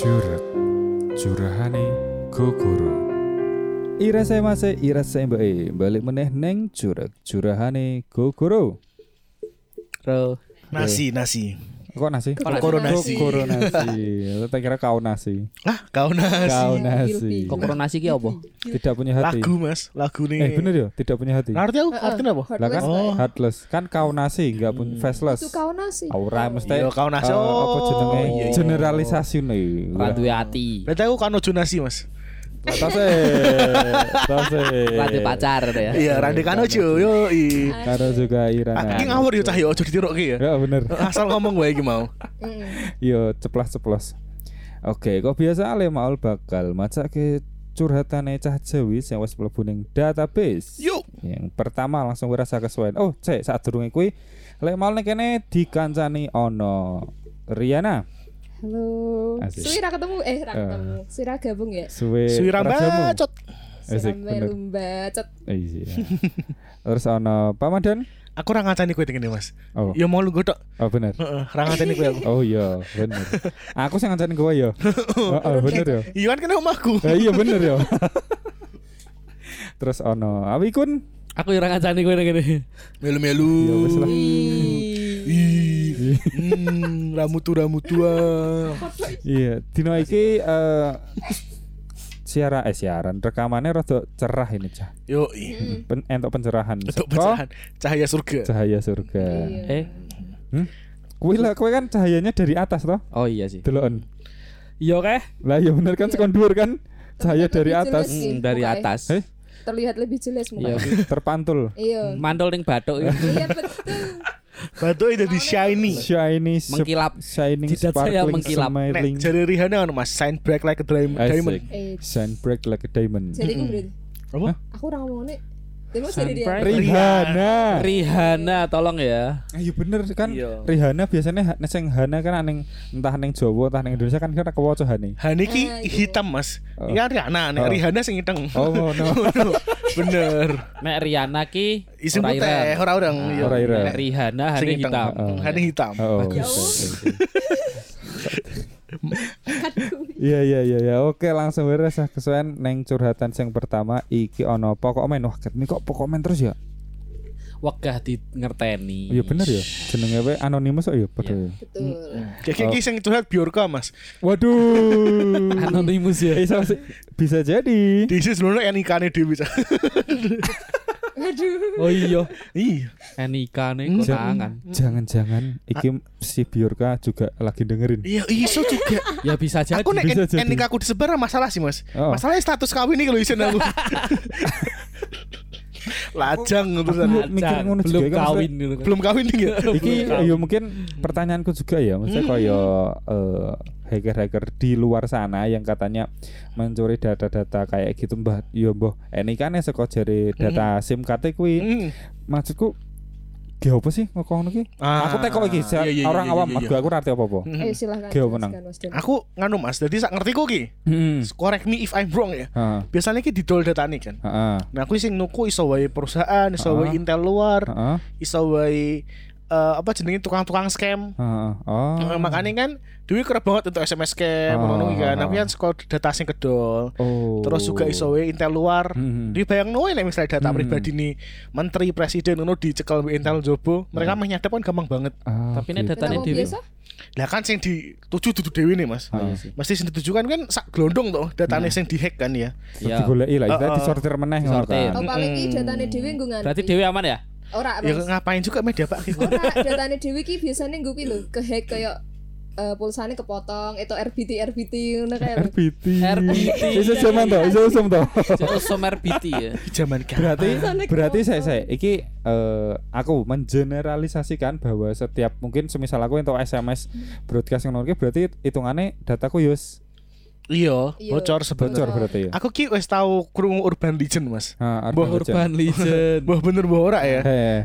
Curug Curahane Gogoro Irase mase irase mbake balik meneh neng curug curahane gogoro. Bro. Nasi, nasi. Kok nasi? Kokoro nasi. Kokoro nasi. Aku tak kira kau nasi. Ah, kau nasi. Kau nasi. Gilpi. Kokoro nasi ki apa? Tidak punya hati. Lagu, Mas. Lagu nih. Eh bener ya, tidak punya hati. Ngerti aku artinya apa? Lah kan Oh. heartless. Kan kau nasi enggak punya faceless. Itu kau nasi. Aura mesti Iya, kau nasi. eh, Oh, apa jenenge iya, iya. generalisasi nih. Ra duwe ati. Berarti aku kan ojo nasi, Mas. Tase. Tase. Ra duwe pacar ya. Iya, Randi kan ojo. Yo, i. Karo juga Irana. Iki ngawur yo cah yo ojo ditirukke ya. Ya bener. Asal ngomong wae iki mau. Yo ceplas-ceplos. Oke, kok biasa ale maul bakal macake curhatane cah Jawi sing wis mlebu ning database. Yuk. Yang pertama langsung gue rasa kesuwen. Oh, cek saat durunge kuwi lek maul ning kene dikancani ono Riana. Halo. Asik. Suwi ra ketemu eh ra Eh. ketemu. Suwi ra gabung ya. Suwe rajamu. bacot. Asik, Sampai bener. Eh, Iya. Terus ono Pamadan. Aku ora ngacani kowe ngene, Mas. Oh, Ya mau lu godok. oh bener. Heeh, ora ngacani kowe aku. Oh iya, bener. Aku sing ngancani kowe ya. Heeh, bener ya. Iya kan kena omahku. Eh, iya bener ya. Terus ono Awikun. Aku ora ngancani kowe ngene. Melu-melu. Ya wis lah. Hmm, ramutu ramutu. ah. Iya, dino iki eh siaran eh siaran rekamannya rada cerah ini cah. Yo, Mm. Pen, entuk pencerahan. untuk Saka pecahan cahaya surga. Cahaya surga. Iya. Eh, Kuwi lah kowe kan cahayanya dari atas toh? oh iya sih. Deloken. Iya keh. Lah ya bener kan sekon dhuwur kan? Cahaya dari atas Hmm, dari atas. Eh? Terlihat lebih jelas Iya. muka. terpantul. Iya. Mantul ning bathuk iki. Iya betul. Batu itu di shiny. Shiny Mengkilap. shining Jidat saya sparkling mengkilap. Nek jari Rihanna kan Mas, shine bright like a diamond. Shine bright like a diamond. jadi aku berarti. Apa? Aku ora ngomong nih. Dia. Rihanna. Rihanna tolong ya. Ayo bener kan Iya. Rihanna biasanya ha- sing Hana kan ning entah ning Jawa entah ning Indonesia kan kira kewaca Hani. Hani ki Ah, iya. hitam Mas. Oh. Iya Rihanna, nek Oh. Rihanna sing hitam. Oh no. Bener. Nek Rihanna ki Isim ora putih, ora orang. Ah, iya. Ora ireng. Nek Rihanna Sing hane hitam. Oh. Hani hitam. Oh. Ya. Iya iya iya ya. Oke, langsung beres ah kesuwen neng curhatan sing pertama iki ono pokok men wah ket kok pokok men terus ya. Wegah di ngerteni. Iya bener ya. Jenenge we anonimus kok ya padha. ya. Betul. Kayak iki sing curhat Bjorka Mas. Waduh. Anonimus ya. Bisa jadi. Di sini sebelumnya yang nikahnya dia bisa. Aduh. Oh iya. Iya. Enika nih Hmm. konangan. Jangan-jangan iki si Biorka juga lagi dengerin. Iya, iso juga. Ya bisa jadi. Aku nek bisa en- jadi. en nikahku disebar masalah sih Mas. Oh. Masalahnya status kawin ini kalau isin aku. Lajang terus mikir ngono belum juga, kan, kawin gitu kan. belum kawin nih ya. Iki ya mungkin pertanyaanku juga ya, maksudnya kaya eh, hacker-hacker di luar sana yang katanya mencuri data-data kayak gitu mbah yo mbah ini kan ya saka jare data SIM card kuwi Hmm. maksudku Ge apa sih ngomong ngono ki? Ah, aku teko iki iya, iya, orang iya, awam iya, mergo iya. aku ora ngerti apa-apa. Hmm. Eh silahkan. Geo menang. Aku nganu Mas, jadi sak ngerti kok ki. Heeh. Correct me if I'm wrong ya. Heeh. Biasanya ki didol datane kan. Heeh. Nah, aku sing nuku iso wae perusahaan, iso wae Ah. intel luar, Heeh. iso wae eh, apa jenenge tukang-tukang scam. Heeh. Oh. Eh, makanya kan duit kerap banget untuk SMS scam Ah, ngono iki kan. ah, Tapi kan sekolah data sing kedol. Oh. Terus juga iso wae intel luar. Hmm. Di bayang noe nek misalnya data Hmm. pribadi nih menteri presiden ngono dicekel intel jobo, mereka mah nyadap kan gampang banget. Ah, Tapi nek gitu. datane dhewe. Lah kan sing dituju dudu dewi nih Mas. Ah. iya sih. Mesti sing dituju kan kan sak glondong toh datane Hmm. sing dihack kan ya. Ya. digoleki lah, Ah, istilah ah. disortir meneh ngono kan. Oh paling ki Mm-mm. datane dhewe nggo nganti. Berarti Dewi aman ya? Ora, Ya ngapain juga media Pak gitu. Ora datane dhewe ki biasanya nggo ki lho, kehack kayak eh, pulsane kepotong itu RBT RBT ngono kae. lho. RBT. RBT. Iso zaman to, iso usum to. Jadi somer BT ya. Zaman kan. Berarti berarti saya saya iki eh, aku mengeneralisasikan bahwa setiap mungkin semisal aku untuk SMS broadcast ngono berarti hitungannya dataku yus Iya, Iya. bocor sebenarnya. bocor berarti ya. Aku ki wis tau krungu Urban Legend, Mas. Ha, Mbah Urban Legend. Urban Legend. Mbah bener mbah ora ya.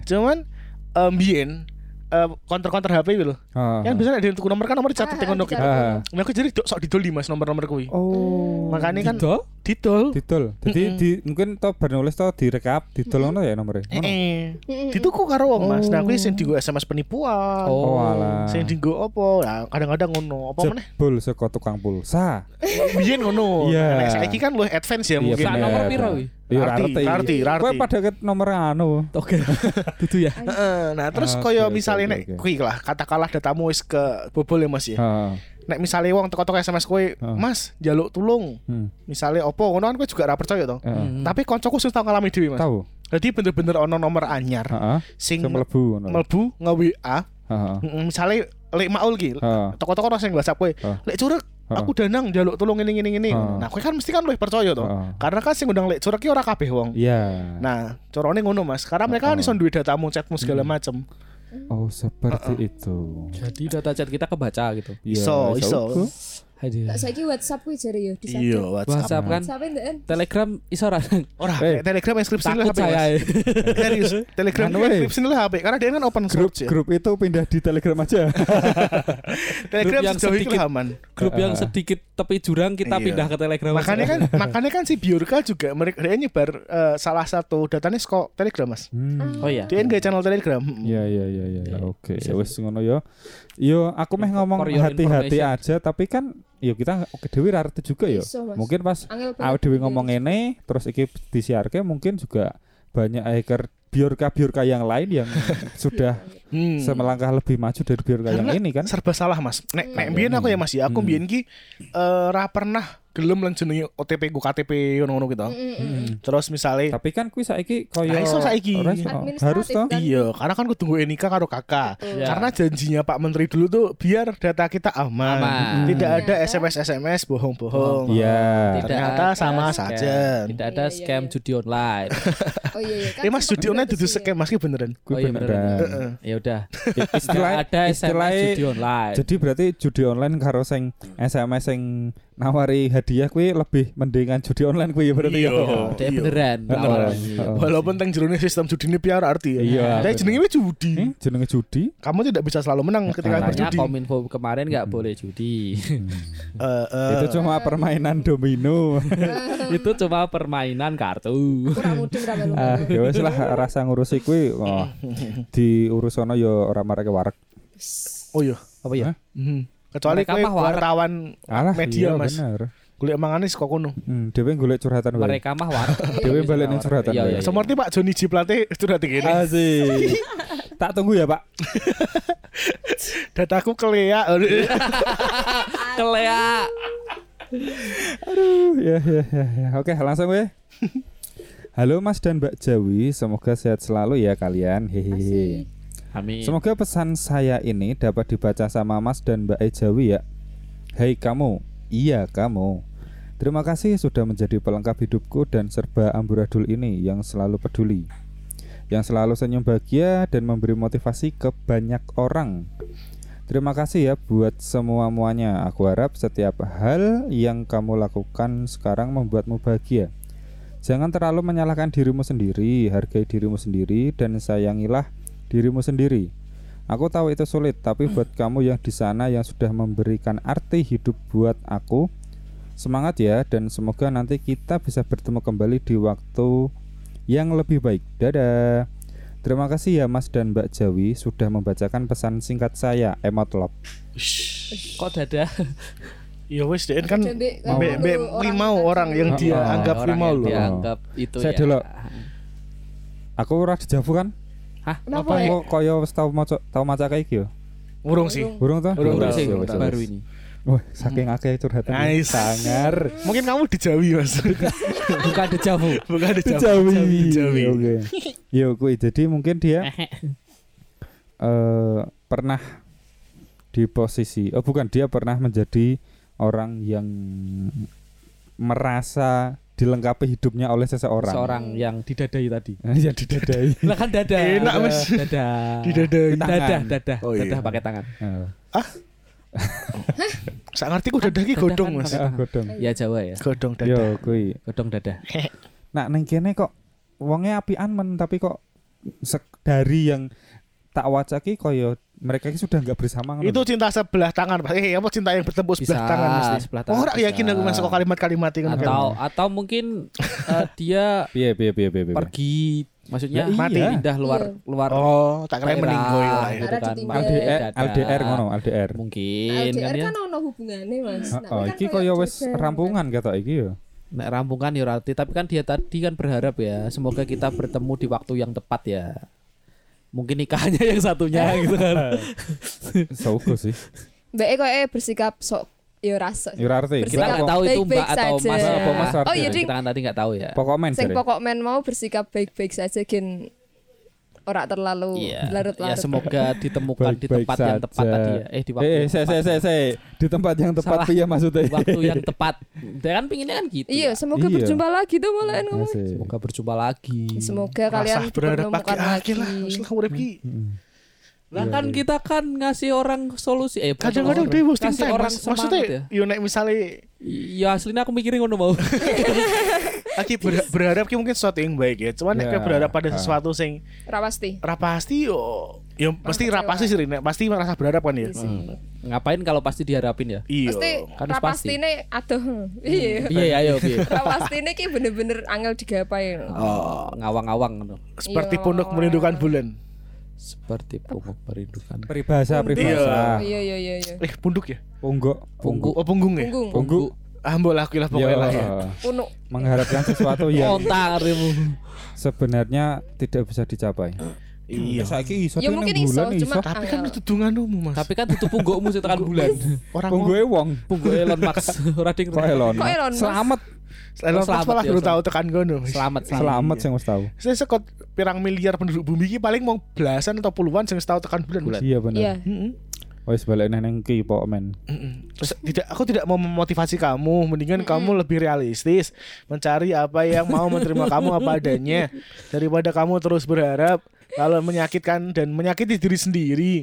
Cuman um, biyen eh, counter-counter HP gitu. Ah. Yang biasanya ada yang tuku nomor kan nomor dicatat Ah, ngono. Nah, aku jadi sok didol Mas nomor-nomor kuwi. Oh. Makanya kan Didol? didol. didol. Jadi Mm-mm. di mungkin to bar nulis to direkap didol ngono ya nomornya. Eh, Ngono. eh. Dituku karo wong Mas. Nah, kuwi Oh. sing dienggo SMS penipuan. Oh, alah. Sing dienggo? Nah, kadang-kadang ngono. Apa meneh? Jebul saka tukang pulsa. Biyen ngono. Iya. Nek saiki kan lu advance ya Iya, mungkin. Sak nomor piro kuwi? Iya, Rarti, rarti. rarti, rarti. Kowe pada ket nomor anu. Oke. Dudu ya. Heeh, nah terus Oke, koyo oke, misalnya oke, nek oke. kuwi lah katakanlah datamu wis ke bobol ya Mas ya. Heeh. Nek misalnya wong teko-teko SMS kowe, Mas, njaluk tulung. Hmm. Misalnya opo ngono kan kowe juga ra percaya to. Heeh. Tapi koncoku sing tau ngalami dhewe Mas. Tahu. Jadi bener-bener ono nomor anyar Heeh. sing Sing mlebu ngono. mlebu nge-WA, Heeh. Misalnya lek maul ki. Toko-toko sing WhatsApp kowe. Lek curug Heeh. aku danang njaluk tulung ngene ngene ngene. Heeh. Nah, kowe kan mesti kan luwih percaya to. Heeh. Karena kan sing undang lek curug ki ora kabeh wong. Iya. Nah, corone ngono Mas. Karena mereka kan iso duwe datamu, chatmu segala Hmm. macem. Oh, seperti itu. Jadi data chat kita kebaca gitu. Iya, Iso, iso. uga. Aduh. Tak saiki WhatsApp kuwi jare yo di Iya, WhatsApp. WhatsApp kan. WhatsApp. Telegram iso ora? Ora, Eh. Telegram inskripsi lah Takut HP. Serius, Telegram Anu, eh. inskripsi lah HP karena dia kan open Grup source ya. grup itu pindah di Telegram aja. Telegram grup yang sedikit- aman. Grup yang sedikit tepi jurang kita Iya. pindah ke Telegram. aja. Makanya kan makanya kan si Biorka juga mereka dia nyebar eh, salah satu datanya kok Telegram Mas. Hmm. Oh iya. Dia nggak channel Telegram. Iya iya iya iya. Iya, Oke, ya wis ngono yo. Yo aku meh ngomong hati-hati aja tapi kan yo kita oke dhewe ra ngerti juga yo. Iso. Mungkin pas dhewe dhewe. ngomong ngene terus iki disiarke mungkin juga banyak hacker biorka-biorka yang lain yang sudah Hmm. semelangkah lebih maju dari biorka yang ini kan. serba salah Mas. Nek nek Hmm. biyen aku ya Mas ya, aku Hmm. biyen ki eh, ra pernah gelem lan jenenge OTP ku KTP ngono-ngono gitu. Mm, mm, mm. Terus misalnya Tapi kan kuwi saiki koyo Nah, iso saiki. Administratif harus toh. kan. Iya, karena kan kudu nggo nikah karo kakak. Betul. Ya. Karena janjinya Pak Menteri dulu tuh biar data kita aman. Aman. Tidak ada Ternyata- SMS SMS bohong-bohong. Iya. Tidak Ternyata ada sama scam. saja. Tidak ada Iya, iya, scam iya. judi online. Oh iya iya kan. Eh Mas judi online dudu ke sini. scam Mas ki beneran. Kuwi Oh iya, beneran. Heeh. Ya udah. Istilah Tidak ada istilah SMS judi online. Jadi berarti judi online karo sing SMS sing nawari hadiah kuwi lebih mendingan judi online kuwi ya berarti ya. Iya. Dia beneran. Bener. awalnya. Heeh. Walaupun teng jerone sistem judi ini piara arti ya. Iya, Tapi jenenge wis judi. Eh, jenenge judi. Kamu tidak bisa selalu menang ketika berjudi. kominfo kemarin nggak boleh judi. Eh, eh, Itu cuma permainan domino. Itu cuma permainan kartu. Kurang mudeng ra melu. ah, ya wis lah rasa ngurusi kuwi oh, diurus ono ya ora marake warek. Oh iya. Apa ya? Mhm. Kecuali Mereka kowe warak. wartawan Alah media iya, Mas. bener. Golek mangane saka kono. Hmm, dhewe golek curhatan wae. Mereka mah warak. Dhewe balik ning curhatan Iya, wae. iya, iya. Seperti Pak Joni G Plate curhat gini. Asik. tak tunggu ya, Pak. Dataku kelea. Kelea. Aduh, ya, ya, ya, ya. Oke, langsung weh. Halo Mas dan Mbak Jawi, semoga sehat selalu ya kalian. Hehehe. Amin. Semoga pesan saya ini dapat dibaca sama Mas dan Mbak E Jawi ya. Hei kamu, iya kamu. Terima kasih sudah menjadi pelengkap hidupku dan serba amburadul ini yang selalu peduli. Yang selalu senyum bahagia dan memberi motivasi ke banyak orang. Terima kasih ya buat semua-muanya. Aku harap setiap hal yang kamu lakukan sekarang membuatmu bahagia. Jangan terlalu menyalahkan dirimu sendiri, hargai dirimu sendiri dan sayangilah dirimu sendiri. Aku tahu itu sulit, tapi buat kamu yang di sana yang sudah memberikan arti hidup buat aku, semangat ya dan semoga nanti kita bisa bertemu kembali di waktu yang lebih baik. Dadah. Terima kasih ya Mas dan Mbak Jawi sudah membacakan pesan singkat saya emot love. Kok dada? Ya wis deh kan Mbak orang limau orang yang Oh, dia anggap Orang limau yang loh. Dianggap itu Saya ya. dulu. Aku ora dijavu kan? Hah? Kenapa? Apa kok kaya wis tau maca tau maca kayak iki yo? Urung sih. Burung tuh? Burung tahu, sih, burung tahu. baru ini. Wah, saking akeh curhatan. Nice. Sangar. Mungkin kamu di Jawi Mas. Bukan dejavu. Bukan di Jawi. Jawi. Jawi. Oke. Yo kuwi jadi mungkin dia eh pernah di posisi oh bukan dia pernah menjadi orang yang merasa dilengkapi hidupnya oleh seseorang. Seorang yang didadai tadi. yang didadai. Lah kan dada. Enak, Mas. Dada. Didadai. Dada, dada. Oh, iya. Dada pakai tangan. Oh. Sak ngerti ku dadah ki Dadah godong kan Mas. pakai Ah, godong. Ya Jawa ya. Godong Yo dadah. kuwi. Godong dada. Nah, neng kene kok wonge apian men tapi kok sek- dari yang tak wacaki koyo mereka ini sudah nggak bersama ngono. Itu cinta sebelah tangan, Pak. Eh, apa cinta yang bertepuk Bisa, sebelah tangan mesti. sebelah Oh, tangan ora yakin bisa. aku masuk kalimat-kalimat itu. atau atau mungkin eh, dia piye piye piye piye. piye. pergi maksudnya Ya iya. mati pindah luar luar Oh, tak kira meninggal ya. gitu kan. LDR. LDR ngono LDR. mungkin LDR kan ya kan ono hubungannya mas Nah, Oh, kan iki koyo wis rampungan kata iki yo. nek rampungan ya rati tapi kan dia tadi kan berharap ya semoga kita bertemu di waktu yang tepat ya mungkin nikahnya yang satunya gitu kan Saugo sih. Mbak E kok bersikap sok ya rasa Yo ora arti. kita nggak tahu itu mbak atau mas apa mas Oh, iya, Ding. kita kan tadi nggak tahu ya Pokok men Sing pokok men mau bersikap baik-baik saja gen ora terlalu Iya. larut-larut. Ya semoga ditemukan di Baik-baik tempat yang tepat tadi ya. Eh di waktu Eh, yang se tepat. se se se di tempat yang tepat piye maksudnya? waktu yang tepat. Dia kan pinginnya kan gitu. Iya, ya. semoga Iya. berjumpa lagi tuh malahan ngomong. Asik. Semoga berjumpa lagi. Semoga kalian Rasa berharap menemukan pakai lagi. akhir lah. Urip ki. Lah kan kita kan ngasih orang solusi. Eh Kadang-kadang dia wasting Kasih time. orang Mas. semangat Maksudnya, ya. yo nek misalnya Ya aslinya aku mikirin ngono mau. Aki ber- berharap ki mungkin sesuatu yang baik ya. Cuman nek Ya. kowe berharap pada sesuatu sing Ra pasti. ra pasti yo yo pasti ra kecewa. pasti sih nek pasti merasa berharap kan ya. Hmm. Ngapain kalau pasti diharapin ya? Iya. Pasti Kan ra pasti. pastine aduh. Iya. Iya ayo piye. Ra pastine ki bener-bener angel digapai. Oh, ngawang-ngawang ngono. Seperti Iya. pondok merindukan bulan. Seperti punggung merindukan. Peribahasa Punduk. peribahasa. Iya iya iya iya. Eh punduk ya? Pungguk Punggu. Oh punggung ya? Punggung. Punggu. Ah mbok lah aku lah pokoknya lah ya. Punuk. mengharapkan sesuatu yang Onta karimu. sebenarnya tidak bisa dicapai. Iya. Saiki iso Ya mungkin iso, bulan cuma Tapi kan itu dunganmu Mas. Tapi kan tutup punggukmu sih tekan bulan. orang Pungguke wong. Punggu Elon Musk. Ora ding. Kok Elon? Kok Elon Musk? Malah tahu tekan gono. Selamat selamat. selamat sing wis tahu. Saya sekot pirang miliar penduduk bumi iki paling mau belasan atau puluhan sing tahu tekan bulan. Mas. Iya bener. Iya. Heeh. Wis balik nang nang ki pok men. Terus tidak aku tidak mau memotivasi kamu, mendingan kamu lebih realistis, mencari apa yang mau menerima kamu apa adanya daripada kamu terus berharap kalau menyakitkan dan menyakiti diri sendiri.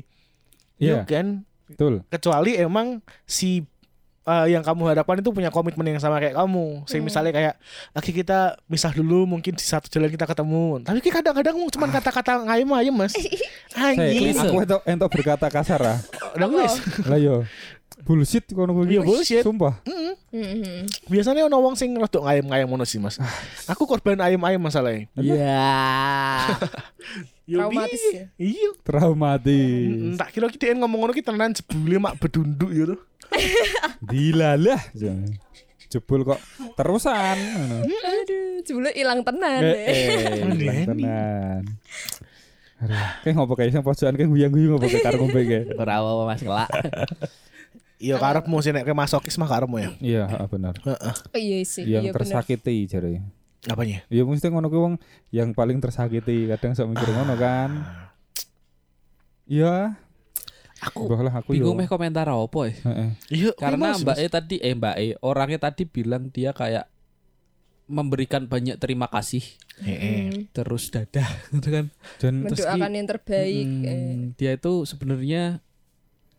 Iya, Iya kan? betul. Kecuali emang si eh, yang kamu harapkan itu punya komitmen yang sama kayak kamu. Saya misalnya kayak lagi kita misah dulu mungkin di satu jalan kita ketemu. Tapi ki kadang-kadang cuma kata-kata ngayem-ngayem, Mas. Saya Anjing. aku entuk entuk berkata kasar ah. Udah wis. Lah yo. Bullshit kono kuwi. Iya, bullshit. Sumpah. Mhm. Biasanya ono wong sing rodok ngayem-ngayem ngono sih, Mas. Aku korban ayem-ayem masalahnya. Iya. Yo, Traumatis ya? Iya. Traumatis. Tak kira kita ngomong ngono ki tenan jebule mak bedunduk ya tuh. Dilalah. Jebul kok terusan ngono. Aduh, jebule ilang tenan. Eh, deh. eh, hilang tenan. Aduh, kayak ngopo kayak sing pojokan kayak guyang-guyang ngopo kayak karo ngombe kayak. Ora apa Mas ngelak. Iya karepmu sih nek masokis mah karepmu ya. Iya, heeh, benar. Heeh. Oh, iya sih. Yang iya tersakiti jare. Apanya? Ya mesti ngono kuwi wong yang paling tersakiti kadang sok mikir ngono kan. Iya. Aku lah aku bingung meh komentar apa ya. Heeh. Iya, Karena Mas, Mbak Mas. E tadi eh Mbak E orangnya tadi bilang dia kayak memberikan banyak terima kasih Heeh. Hmm. terus dadah gitu kan. Dan Terus Mendoakan ki- yang terbaik. Hmm, eh. dia itu sebenarnya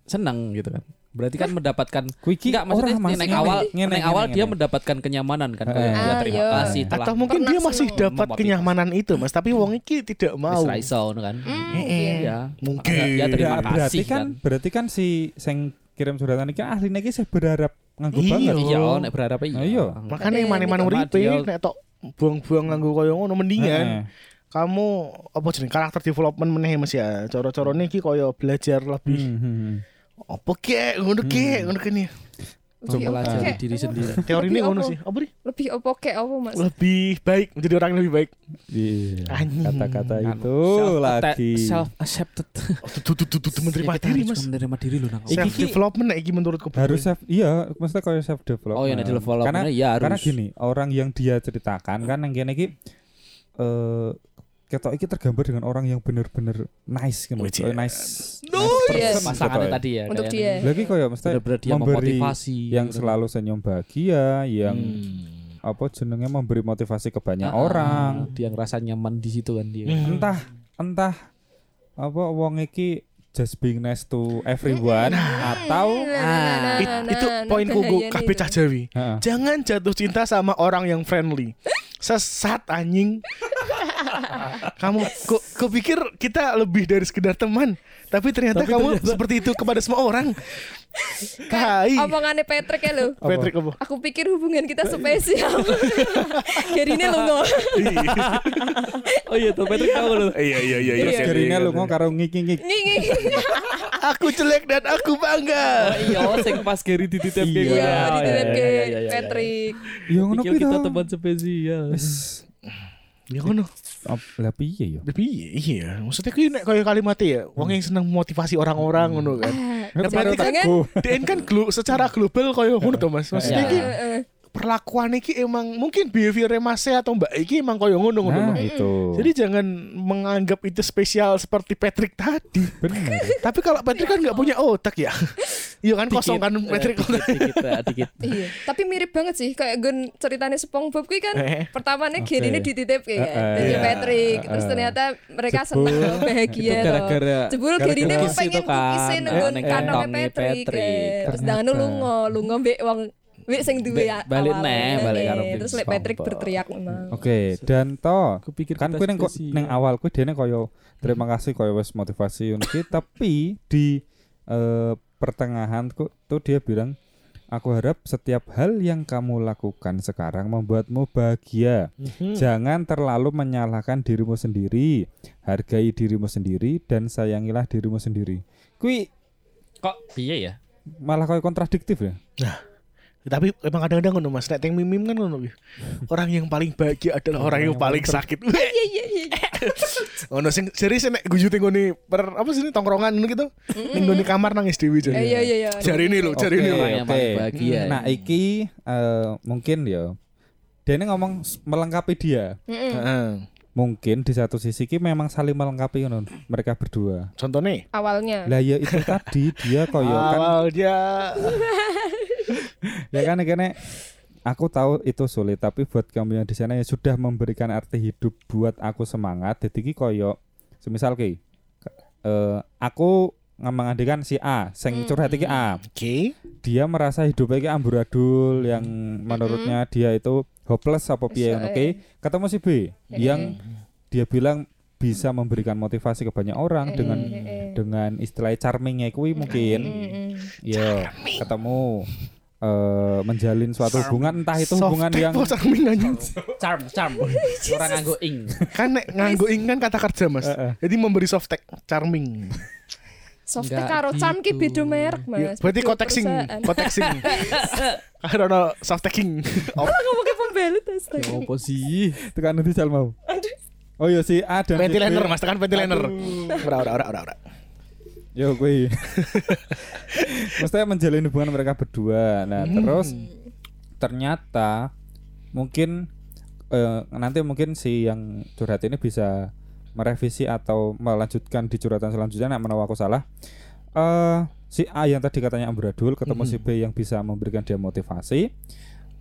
senang gitu kan. Berarti kan mendapatkan ki enggak maksudnya Mas. Ngene, awal ngene, awal dia mendapatkan kenyamanan kan kayak dia Ah, terima iya. kasih telah Atau mungkin dia masih dapat kenyamanan itu, Mas, tapi wong iki tidak mau. wis ra iso ngono kan. Hmm, Heeh. Iya. Mungkin. Ya, terima Ya, berarti kasih kan, kan. berarti kan si sing kirim suratan iki asline iki sih berharap nganggo Iya. banget. Iya, nek berharap iya. Nah, iya. Makanya Tapi mana-mana ini uripe nek tok buang-buang nganggo koyo ngono mendingan kamu apa jeneng karakter development meneh Mas ya. Cara-carane iki koyo belajar lebih hmm, hmm. Apa kek ngono kek ngono kene. Mempelajari oke. diri sendiri. Teori ini ngono sih. Apa? Lebih opo kek apa Mas? Lebih baik menjadi orang yang lebih baik. Iya. Kata-kata Kan, itu lagi. self accepted. Oh, tuh tuh tuh tuh, tuh, menerima diri Mas. menerima diri loh nang. Self development iki menurutku. harus self iya maksudnya kayak self development Oh ya nek development karena ya harus. karena gini orang yang dia ceritakan kan yang kene iki eh ketok iki tergambar dengan orang yang bener-bener nice gitu yes. nice nice person pasangannya ketok. tadi ya. Untuk dia. lagi kayak mesti memberi memotivasi yang gitu. selalu senyum bahagia yang Hmm. apa jenenge memberi motivasi ke banyak Ah, orang dia ngerasa nyaman di situ kan dia. Hmm. entah entah apa wong iki just being nice to everyone atau Nah, It- nah, itu poinku gue bahaya kabeh nih. cah Jawi. Jangan jatuh cinta sama orang yang friendly. Sesat anjing. kamu kok kok pikir kita lebih dari sekedar teman, tapi ternyata kamu seperti itu kepada semua orang. Tai. Omongannya Patrick ya lo. Patrick apa? Aku pikir hubungan kita spesial. Jadi ini lo Oh iya tuh Patrick tahu lu. Iya iya iya Terus Iya. gerine lu ngomong karo ngik-ngik. Nging Aku jelek dan aku bangga. Iya, sing pas Gary dititip kayak Iya, gue. Iya, iya, dititip iya, ke iya, iya, iya. Patrick. Ya ngono kita teman spesial. Ya. Ap- Lah piye ya? Tapi iya, maksudnya kuwi nek kaya kalimatnya ya, wong yang seneng motivasi orang-orang ngono kan. Nah, berarti kan. DN kan secara global kaya ngono to Mas. Maksudnya Iya. iki Heeh. perlakuan iki emang mungkin behavior Mas atau Mbak iki emang kaya ngono ngono. Nah, itu. Jadi jangan menganggap itu spesial seperti Patrick tadi. bener. Tapi kalau Patrick kan nggak punya otak ya. Iya kan kosong kan Patrick. Dikit, dikit, dikit. Iya, tapi mirip banget sih kayak gun ceritanya SpongeBob kuwi kan Eh. pertamanya Oke. Gary ini dititip kayak dari iya. Patrick terus ternyata mereka seneng bahagia gara-gara jebul gara-gara mau pengen itu kan, kukisin eh, neng kantongnya kantongnya Patrick, eh. terus dangan lungo lungo mbek wong mbek sing duwe Mbek balik neh, balik karo terus lek. Patrick berteriak memang Oke, dan to Kupikir kan kita kuwi neng neng awal kuwi dene koyo terima kasih koyo wis motivasi ngono tapi di eh, pertengahan ku- tuh dia bilang Aku harap setiap hal yang kamu lakukan sekarang membuatmu bahagia. Mhm. Jangan terlalu menyalahkan dirimu sendiri. Hargai dirimu sendiri dan sayangilah dirimu sendiri. Kui Kok piye ya? malah kayak kontradiktif ya. Tapi emang kadang-kadang ngono Mas, nek teng mimim kan ngono. Orang yang paling bahagia adalah orang yang paling sakit. iya iya iya Ono sing serius nek gujute nggone per apa sih ini tongkrongan ngono gitu. Ning nggone kamar nangis dewi Eh, jare. iya iya iya Jari ini loh, jari Oke, ini oke. bahagia. Nah, iki eh, mungkin ya Dene ngomong melengkapi dia. Heeh. Mungkin di satu sisi ki memang saling melengkapi ngono mereka berdua. Contohnya awalnya Lah ya itu tadi dia koyo kan awal dia ya kan kene aku tahu itu sulit tapi buat kamu yang di sana ya sudah memberikan arti hidup buat aku semangat. Jadi ki koyo semisal ki eh, aku mengandikan si A sing Hmm, curhat iki A. Oke. dia merasa hidupnya ki amburadul yang menurutnya dia itu hopeless apa piye eh. ki. Ketemu si B yang dia bilang bisa memberikan motivasi ke banyak orang dengan dengan istilah charmingnya kuwi mungkin. Ya ketemu eh, menjalin suatu hubungan entah itu hubungan Softtek yang charming. Charm, charm. Orang nganggo ing. kan nek nganggo ing kan kata kerja Mas. Jadi memberi softtek charming. Softtek Nggak karo charm ki gitu. beda merek Ya, mas berarti beda koteksing, koteksing. Karena ono softeking. Oh, ngomong ke pembelut astaga Ya apa sih? tekan nanti sal mau oh iya si A dan si B. ventilator Mas, tekan ventilator. Ora ora ora ora ora. Yo kuwi mestinya menjalin hubungan mereka berdua. Nah terus ternyata mungkin eh, nanti mungkin si yang curhat ini bisa merevisi atau melanjutkan di curhatan selanjutnya nek menawa aku salah. Eh si A yang tadi katanya amburadul ketemu si B yang bisa memberikan dia motivasi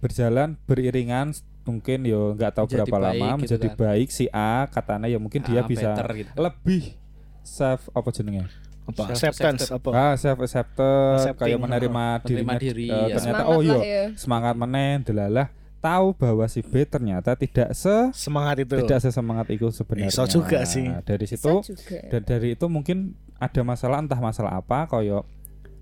berjalan beriringan mungkin yo nggak tahu Menjadi berapa baik lama gitu menjadi kan. baik si A katanya ya mungkin dia Ah, bisa gitu. lebih self apa jenenge Apa? Self-accepted. Acceptance apa? ah self accepted Accepting, kayak menerima Menerima dirinya diri, eh, ya. ternyata Semangat oh iya lah ya. semangat meneh delalah tahu bahwa si B ternyata tidak se Semangat itu. tidak sesemangat itu sebenarnya Bisa juga sih. Nah, dari Bisa situ juga. dan dari itu mungkin ada masalah entah masalah apa koyo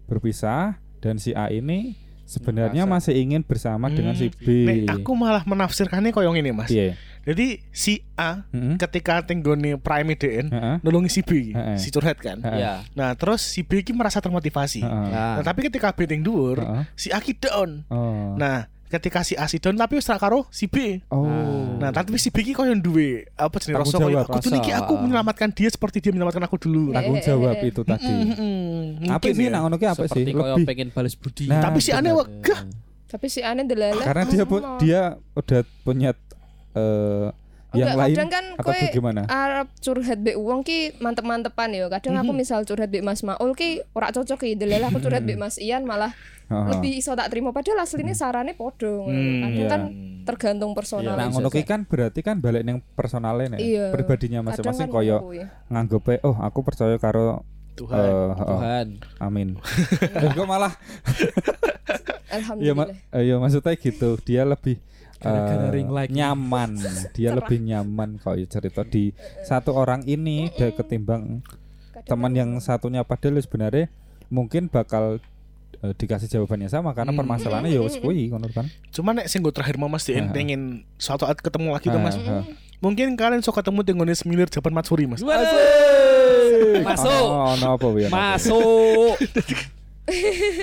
berpisah dan si A ini sebenarnya Merasa. masih ingin bersama dengan si B. Nek aku malah menafsirkannya koyo ngene Mas. Iya. Jadi si A Heeh. ketika tenggone prime DN Heeh. nulungi si B, Heeh. si curhat kan. Heeh. Ya. Nah, terus si B ki merasa termotivasi. Heeh. Nah, tapi ketika B dhuwur, Heeh. si A ki down. Oh. Nah, ketika si A si down tapi wis karo si B. Oh. Nah, tapi si B ki koyo duwe apa jenenge rasa koyo jawab, aku tuh iki rasa. aku menyelamatkan dia seperti dia menyelamatkan aku dulu. tanggung jawab itu tadi. Mungkin sih ya. nak ngono ki apa sih? Lebih pengen balas budi. Nah, Tapi si aneh wegah. Tapi si aneh delalah. karena dia dia udah punya eh yang Enggak, lain kadang kan atau kowe bagaimana? Arab curhat be uang ki mantep-mantepan ya. Kadang aku misal curhat be Mas Maul ki ora cocok ki. Delalah aku curhat be Mas Ian malah Heeh. lebih iso tak terima padahal aslinya sarane podo. Hmm, Kadang iya. kan tergantung personal. Nah, Iya, ngono ki kan berarti kan balik ning personalnya nih, Iya. pribadinya Kadang masing-masing kan koyo kuwi. nganggope oh aku percaya karo Tuhan. eh, heeh, Tuhan. amin. Dan kok malah ya, ma Alhamdulillah. eh, ya maksudnya gitu, dia lebih Gara-gara ring light. nyaman. Dia lebih nyaman kalau cerita di satu orang ini deh ketimbang teman yang satunya padahal sebenarnya mungkin bakal eh, dikasih jawabannya sama karena Hmm. permasalahannya ya wis kuwi ngono kan. Cuma nek sing terakhir mau Mas Dien pengen suatu saat ketemu lagi tuh Mas. Mungkin kalian sok ketemu dengan Semilir Japan Matsuri Mas. Masuk. Ya? Masuk.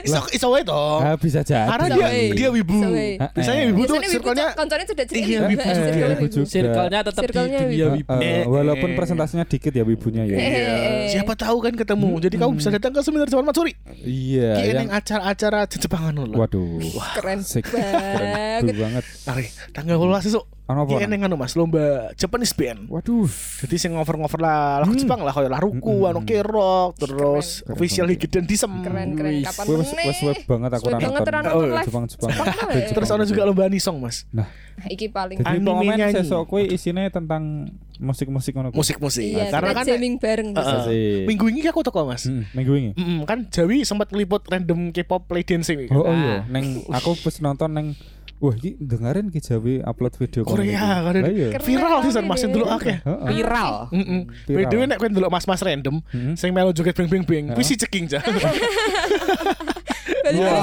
Iso iso wae dong. Ah, bisa jadi. Karena dia dia wibu. Bisa wae. Ah, Biasanya eh. wibu tuh Biasanya wibu circle-nya tuh koncone sudah cerita Iya, wibu Eh, circle-nya. Circle-nya tetap di dunia wibu. Eh, Eh, walaupun eh. persentasenya dikit ya wibunya ya. Eh, Iya, eh. siapa tahu kan ketemu. Jadi kamu bisa datang ke Semilir Japan Matsuri. Iya, Ki yang acara-acara Jepangan loh. waduh. Keren Sik, keren banget. banget. Ari, tanggal 12 esuk. Ono apa? Ki eneng anu Mas, lomba Japanese band. Waduh. Jadi sing ngover-ngover lah lagu Hmm. Jepang lah kayak Laruku, Hmm. anu K-rock, terus Keren official dan Disem. Keren keren. Kapan wes web banget aku ora banget nonton. Oh, iya. Jepang Jepang. Terus ono juga lomba Anisong Mas. Nah, Iki paling jadi nyanyi. sesok kuwi isine tentang musik-musik ngono. Musik-musik. Iya, Karena kan jamming bareng. Bisa. Asik. minggu ini aku toko Mas. Hmm, minggu ini. Mm, kan Jawi sempat ngeliput random K-pop play dancing. Oh, oh iya, neng aku pas nonton neng Wah, iki dengerin ki Jawi upload video Korea, iya. Keren Viral sih Mas ini. dulu akeh. Viral. Heeh. By the way nek kowe ndelok mas-mas random Hmm. sing melu joget beng beng beng, kuwi si ceking ja. Ya.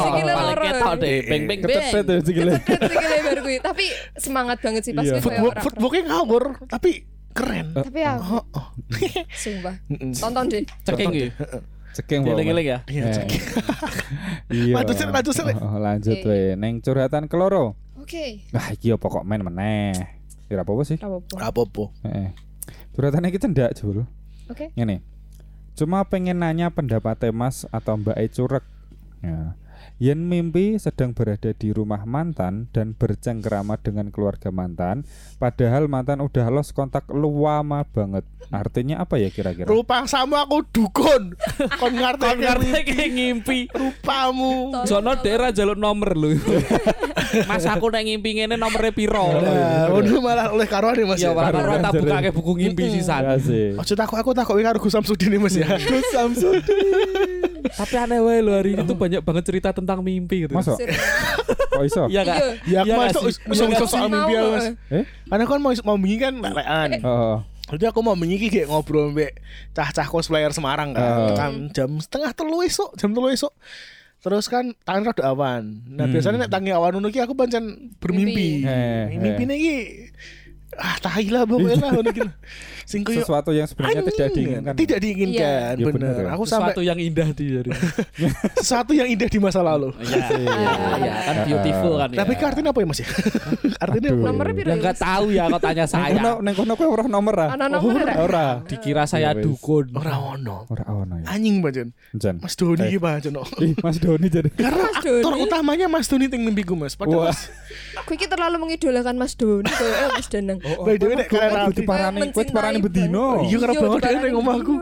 Tapi semangat banget sih pas Iya. footballnya ngawur tapi keren. Tapi ya sumpah. Tonton deh. Ceking gitu. Ceking bawa. Giling-giling ya. Iya, Eh. ceking. Iya. Lanjut, Sir, lanjut, Sir. Oh, lanjut Oke. we. Neng curhatan keloro. Oke. Nah, iki apa kok main meneh? Kira apa sih? Apa apa. Ora apa-apa. Heeh. Curhatannya kita ndak, Jul. Oke. Ngene. Cuma pengen nanya pendapat Mas atau Mbak E Curek. Ya. Yen mimpi sedang berada di rumah mantan dan bercengkerama dengan keluarga mantan, padahal mantan udah los kontak lama banget. Artinya apa ya kira-kira? Rupa sama aku dukun. Kon ngerti Kon ngerti kayak ngimpi. rupamu. Jono daerah jaluk nomor lho. Mas aku nek ngimpi ngene nomere piro? Nah, malah oleh karuan ya Mas. Ya karo tak kan bukake buku ngimpi sisan. Ojo takut aku takut karo Gus Samsudin nih Mas ya. Gus Samsud. Tapi aneh wae lho hari ini tuh banyak banget cerita tentang mimpi gitu. Masa? Kok iso? Iya kak? Iya. Ya aku Iya mau nggak iso Iya soal mimpi ya Mas. Eh? Karena kan mau mau wingi kan lelekan. Oh, Jadi aku mau wingi kayak ngobrol mbek cah-cah cosplayer Semarang kan. Oh. Kan jam setengah telu esuk, jam telu esuk. Terus kan tangan rada awan. Nah, Hmm. biasanya nek tangi awan ngono aku pancen bermimpi. Mimpi. Eh, Mimpi iki ah tahi lah pokoknya lah. Sing koyo sesuatu yang sebenarnya tidak anjing. diinginkan. Tidak diinginkan, Iya, bener bener. ya. Aku sampai Sesuatu yang indah di hari. sesuatu yang indah di masa lalu. Iya, iya, iya, kan beautiful kan ya. Tapi itu artinya apa ya Mas ya? artinya? Nomornya piro? Ya enggak tahu ya kok tanya Neng kono saya. neng kono kowe ora nomor ah. Ana nomor ora? Ora. Dikira saya Ya dukun. Ora ono. Ora ono ya. Anjing. Jan. Mas Doni Eh. iki. Ih, Mas Doni jadi. Karena aktor Doni. utamanya Mas Doni ting mimpiku Mas. Padahal Mas, iki terlalu mengidolakan Mas Doni eh Mas Danang. By the way nek kalian Kowe rapi. diparani, kowe diparani bedino. Iya, karena banget diparani kan yang omahku.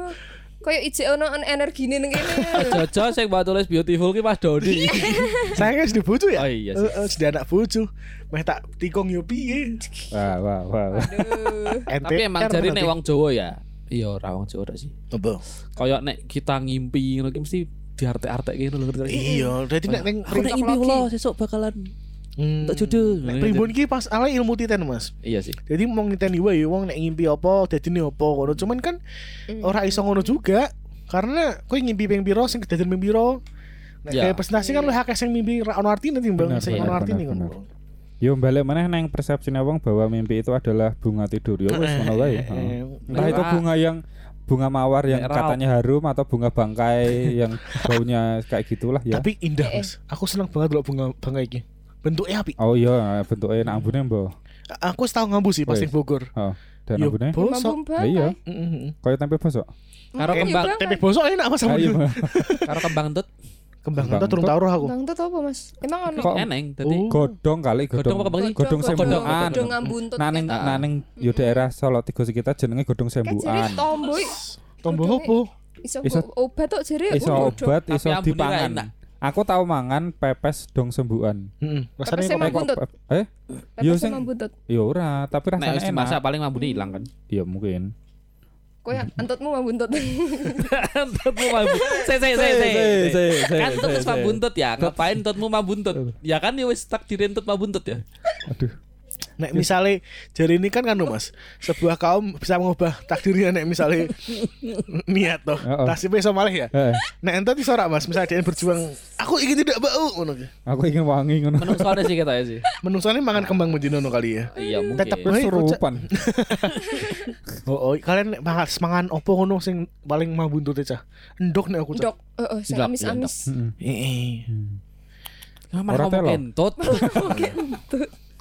Koyo ijek ono energine ning kene. Jojo sing mbak tulis beautiful ki Mas Dodi. Saya kan sudah bojo ya. Oh iya sih. Heeh, sudah anak bojo. Meh tak tikung yo piye. Wah, wah, wah. Tapi emang NTR jari nek wong Jawa ya. Iya ora wong Jawa ora sih. Apa? Kayak nek kita ngimpi ngono ki mesti diarte-arte gitu lho ngerti. Iya, dadi nek ning Aku nek ngimpi lo sesuk bakalan Hmm. tak jodoh. Nek primbon ki pas ala ilmu titen Mas. Iya sih. Jadi mau ngiteni wae wong nek ngimpi apa dadine apa ngono. Cuman kan ora iso ngono juga karena kowe ngimpi ping piro sing kedaden ping piro. Nek Ya. presentasi kan lu akeh sing mimpi ra ono artine timbang sing ono artine ngono. Yo balik mana neng persepsinya wong bahwa mimpi itu adalah bunga tidur. Yo wis Eh, ngono wae. eh, Heeh. eh. Entah itu bunga yang bunga mawar yang katanya harum atau bunga bangkai yang baunya kayak gitulah ya. Tapi indah Eh, eh. Mas. Aku seneng banget delok bunga bunga iki. Bentuknya api. Oh iya, bentuknya nak ambune mbok. Aku wis tau ngambu sih pas Bogor. Oh, dan ambune. bosok. Lah iya, Heeh. koyo tempe bosok. Karo kembang Bang. Tempe bosok enak Mas. Mbak. karo kembang tut Kembang Kembang itu turun taruh aku. Bang Tut apa Mas? Emang ono Kok eneng tadi. Oh. Godong kali Godong godong. kembang? Godong sembuhan. Godong ngambuntot. Naneng Ah. naneng yo daerah Solo tiga kita jenenge godong sembuhan. tombo Godongnya- opo? iso Iso- obat tok jere. Iso oh, obat, iso ambune dipangan. Aku tahu mangan pepes dong sembuhan. Heeh. Pepes Rasanya emang kok buntut. Eh? Yo Pepes sing buntut. yo ora, tapi Nek rasanya wis dimasak enak. paling mambune ilang kan. Iya mungkin. Kowe antutmu mah buntut. Entutmu mambun. Se se se se. Kan wis mambuntut ya. Ngapain entutmu mambuntut? Ya kan ya wis takdir entut mambuntut ya. Aduh. Nek misalnya jadi ini kan kan Mas, sebuah kaum bisa mengubah takdirnya nek misalnya niat toh. Nasibnya iso malih ya. Nek ente iso ora Mas, misalnya dia berjuang, aku ingin tidak bau ngono. Aku ingin wangi ngono. Menungsoane sih kita ya sih. Menungsane mangan kembang bendino ngono kali ya. Iya mungkin. Tetep Wis Woi, surupan. Oh, oh, kalian nek mangan mangan opo ngono sing paling mah buntute cah. Endok nek aku cah. Dok, heeh, sing Ndok, amis-amis. Heeh. Heeh. Mah Ora ngomong telo. kentut.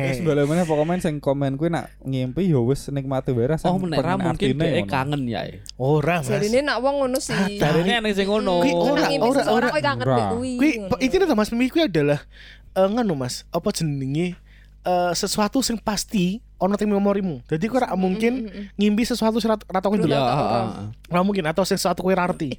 Wis balik meneh pokoknya sing komen kuwi nak ngimpi ya wis nikmati wae rasane. Oh menera mungkin dia kangen ya. Ora, Mas. Jadi ini nak wong ngono sih. Dari ini aneh sing ngono. Kuwi ora, ora, ora. kowe kangen kuwi. Kuwi ngono. tuh Mas mimpi kuwi adalah eh nganu Mas, apa jenenge eh sesuatu sing pasti ono tim memorimu. Jadi kowe ora mungkin ngimpi sesuatu sing Ya, ndelok. ah, ah. Ora mungkin atau sesuatu kowe arti.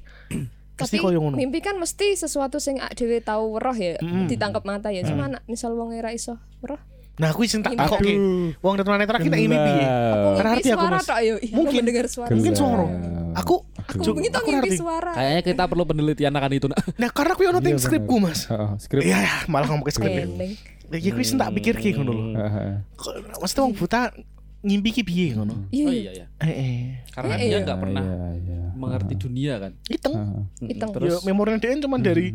Pasti Tapi koyo ngono. mimpi kan mesti sesuatu sing dhewe tau weruh ya, ditangkap mata ya. Cuma nak misal wong ora iso weruh. Nah, kuwi sing tak takoke. Wong tenan netra ki nek ngimpi piye? Aku Ora ngimpi arti aku, suara Mas. ya. Iya, aku Mungkin. mendengar suara. Mungkin suara. Aku Aku Cuk, begitu aku ngimpi ngerti. suara. Kayaknya kita perlu penelitian akan itu. Nah, karena kuwi ono ting Iya, skripku, Mas. Heeh, skrip. Iya, ya, malah ngomong skrip. ya. Iki sing tak pikir ki ngono lho. Mesti wong buta ngimpi ki piye ngono. Iya. Oh iya ya. Heeh. Karena Eh, dia iya. nggak pernah Iya, iya. mengerti dunia kan. Iteng. Heeh. Iteng. Terus Yo memori dia cuma dari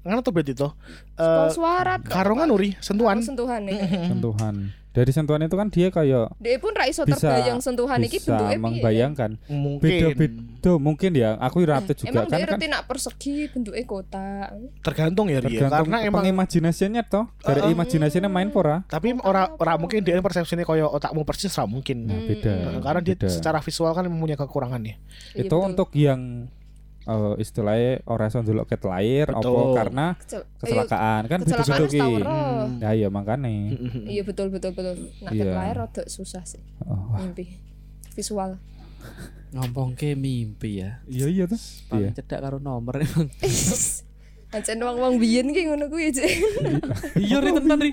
ngono tuh berarti toh. Suara Eh suara karongan uri sentuhan. sentuhan nih. sentuhan. Dari sentuhan itu kan dia kayak Dia pun ra iso bisa terbayang sentuhan iki bisa membayangkan Mungkin. beda-beda mungkin ya aku rata juga Emang kan dia kan reti nak persegi bentuknya kotak. tergantung ya dia tergantung karena emang pengimajinasinya toh dari imajinasinya main pora tapi ora ora mungkin dia persepsinya koyo otakmu persis ra mungkin. nah beda karena dia beda. secara visual kan mempunyai kekurangannya. Iya, itu betul. untuk yang eh, istilahnya orang iso ndelok ket lahir apa Betul. karena Kecel- kecelakaan kan beda-beda wis ki ya iya makanya Iya betul betul betul. Nak Iya. ket lahir rada susah sih oh, mimpi visual. ngomong ke mimpi ya. iya iya tuh iya Paling cedak karo nomor emang. Ancen wong-wong biyen ki ngono kuwi Cik. Iya ri tenan ri.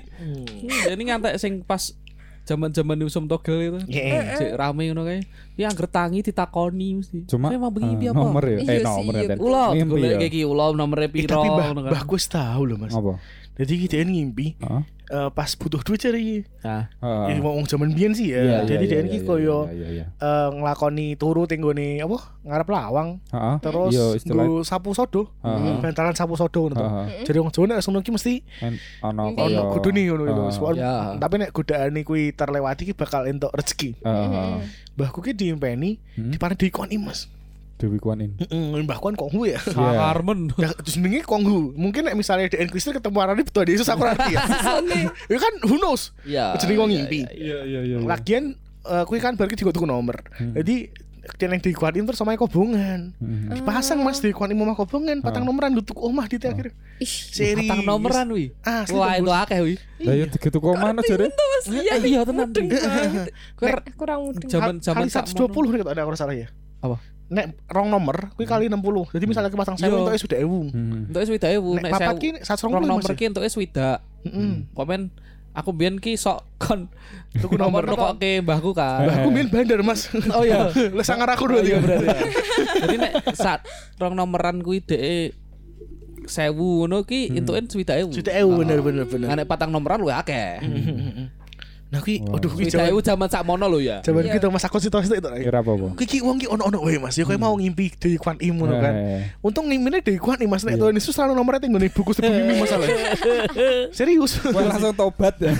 Jadi ngantek sing pas zaman-zaman Usum Togel itu. Iya. Cek rame ngono kae. Ya angger tangi ditakoni mesti. cuma mau begini eh, apa? nomor ya Iya eh nomor iya ya. Ulo, Mimpi golek ya. iki ulo nomere Eh, piro tapi ngono kan. bah gue tahu loh mas. apa Jadi dia ngimpi Heeh. Eh, pas butuh duit cari. Heeh. Jadi mau zaman biyen sih ya. Jadi iya, dia iya, ini iya, koyo iya, iya, iya. eh, ngelakoni turu tenggone apa ngarep lawang Heeh. terus istilah nggo sapu sodo Heeh. bantalan sapu sodo ngono to. Heeh. jadi wong Jawa nek ki mesti ono ono kaya kudu nih ngono lho Ya. tapi nek godaane kuwi terlewati ki bakal entuk rezeki Heeh. mbahku ki diimpeni Hmm. di parah dikoni mas Dewi Kuan In heeh mbah kuan kok gue ya Iya. Carmen. Ya, terus jenenge Konghu. Mungkin nek misalnya DN Kristus ketemu Arani betul Yesus aku ngerti ya. ya kan who knows. Iya. Jenenge wong iya, ngimpi. iya, iya. iya iya Lagian eh kuwi kan berarti digo tuku nomor. Hmm. Jadi yang dikuatin terus sama kobongan. Heeh. Dipasang Mas dikuatin omah kobongan, patang nomoran lu tuku omah di akhir. Ih, Serius. Patang nomoran wi. Ah, Wah, itu akeh wi. Lah yo digitu kok mana jare? Mas, iya. Iya tenan wi. Kowe Nek, kurang mudeng. Sak 120 nih kalau ada aku salah ya. Apa? Nek rong nomor, kuwi kali 60. Jadi misalnya pasang Iya. sewu entuk sudah. Hmm. Entuk swidak ewu Nek nek papat ki 120 Rong nomor ki entuk swidak. Heeh. Komen aku biyen ki sok kon Tuku nomor. kok ke mbahku kan. Aku main bandar Mas. Oh iya. Lah sangar aku dua Iya tiga berarti. Jadi nek saat rong nomoran kuwi dhek sewu ngono ki entuken swidak ewu. Sudah ewu bener bener bener. Nah, nek patang nomoran luwih akeh. Nah kuwi aduh kuwi jaman zaman sak mono lho ya. jaman Iya. kita masa konstitusi itu. Kira apa apa? Kuwi ki wong ki ono-ono wae Mas. Ya kowe mau ngimpi Dewi Kwan Im ngono kan. Eh, Untung ngimine Dewi Kwan Im Mas nek Iya. Tuhan Yesus selalu nomornya tinggal nih buku sebelum mimpi masalah. Serius. Wah, langsung tobat ya.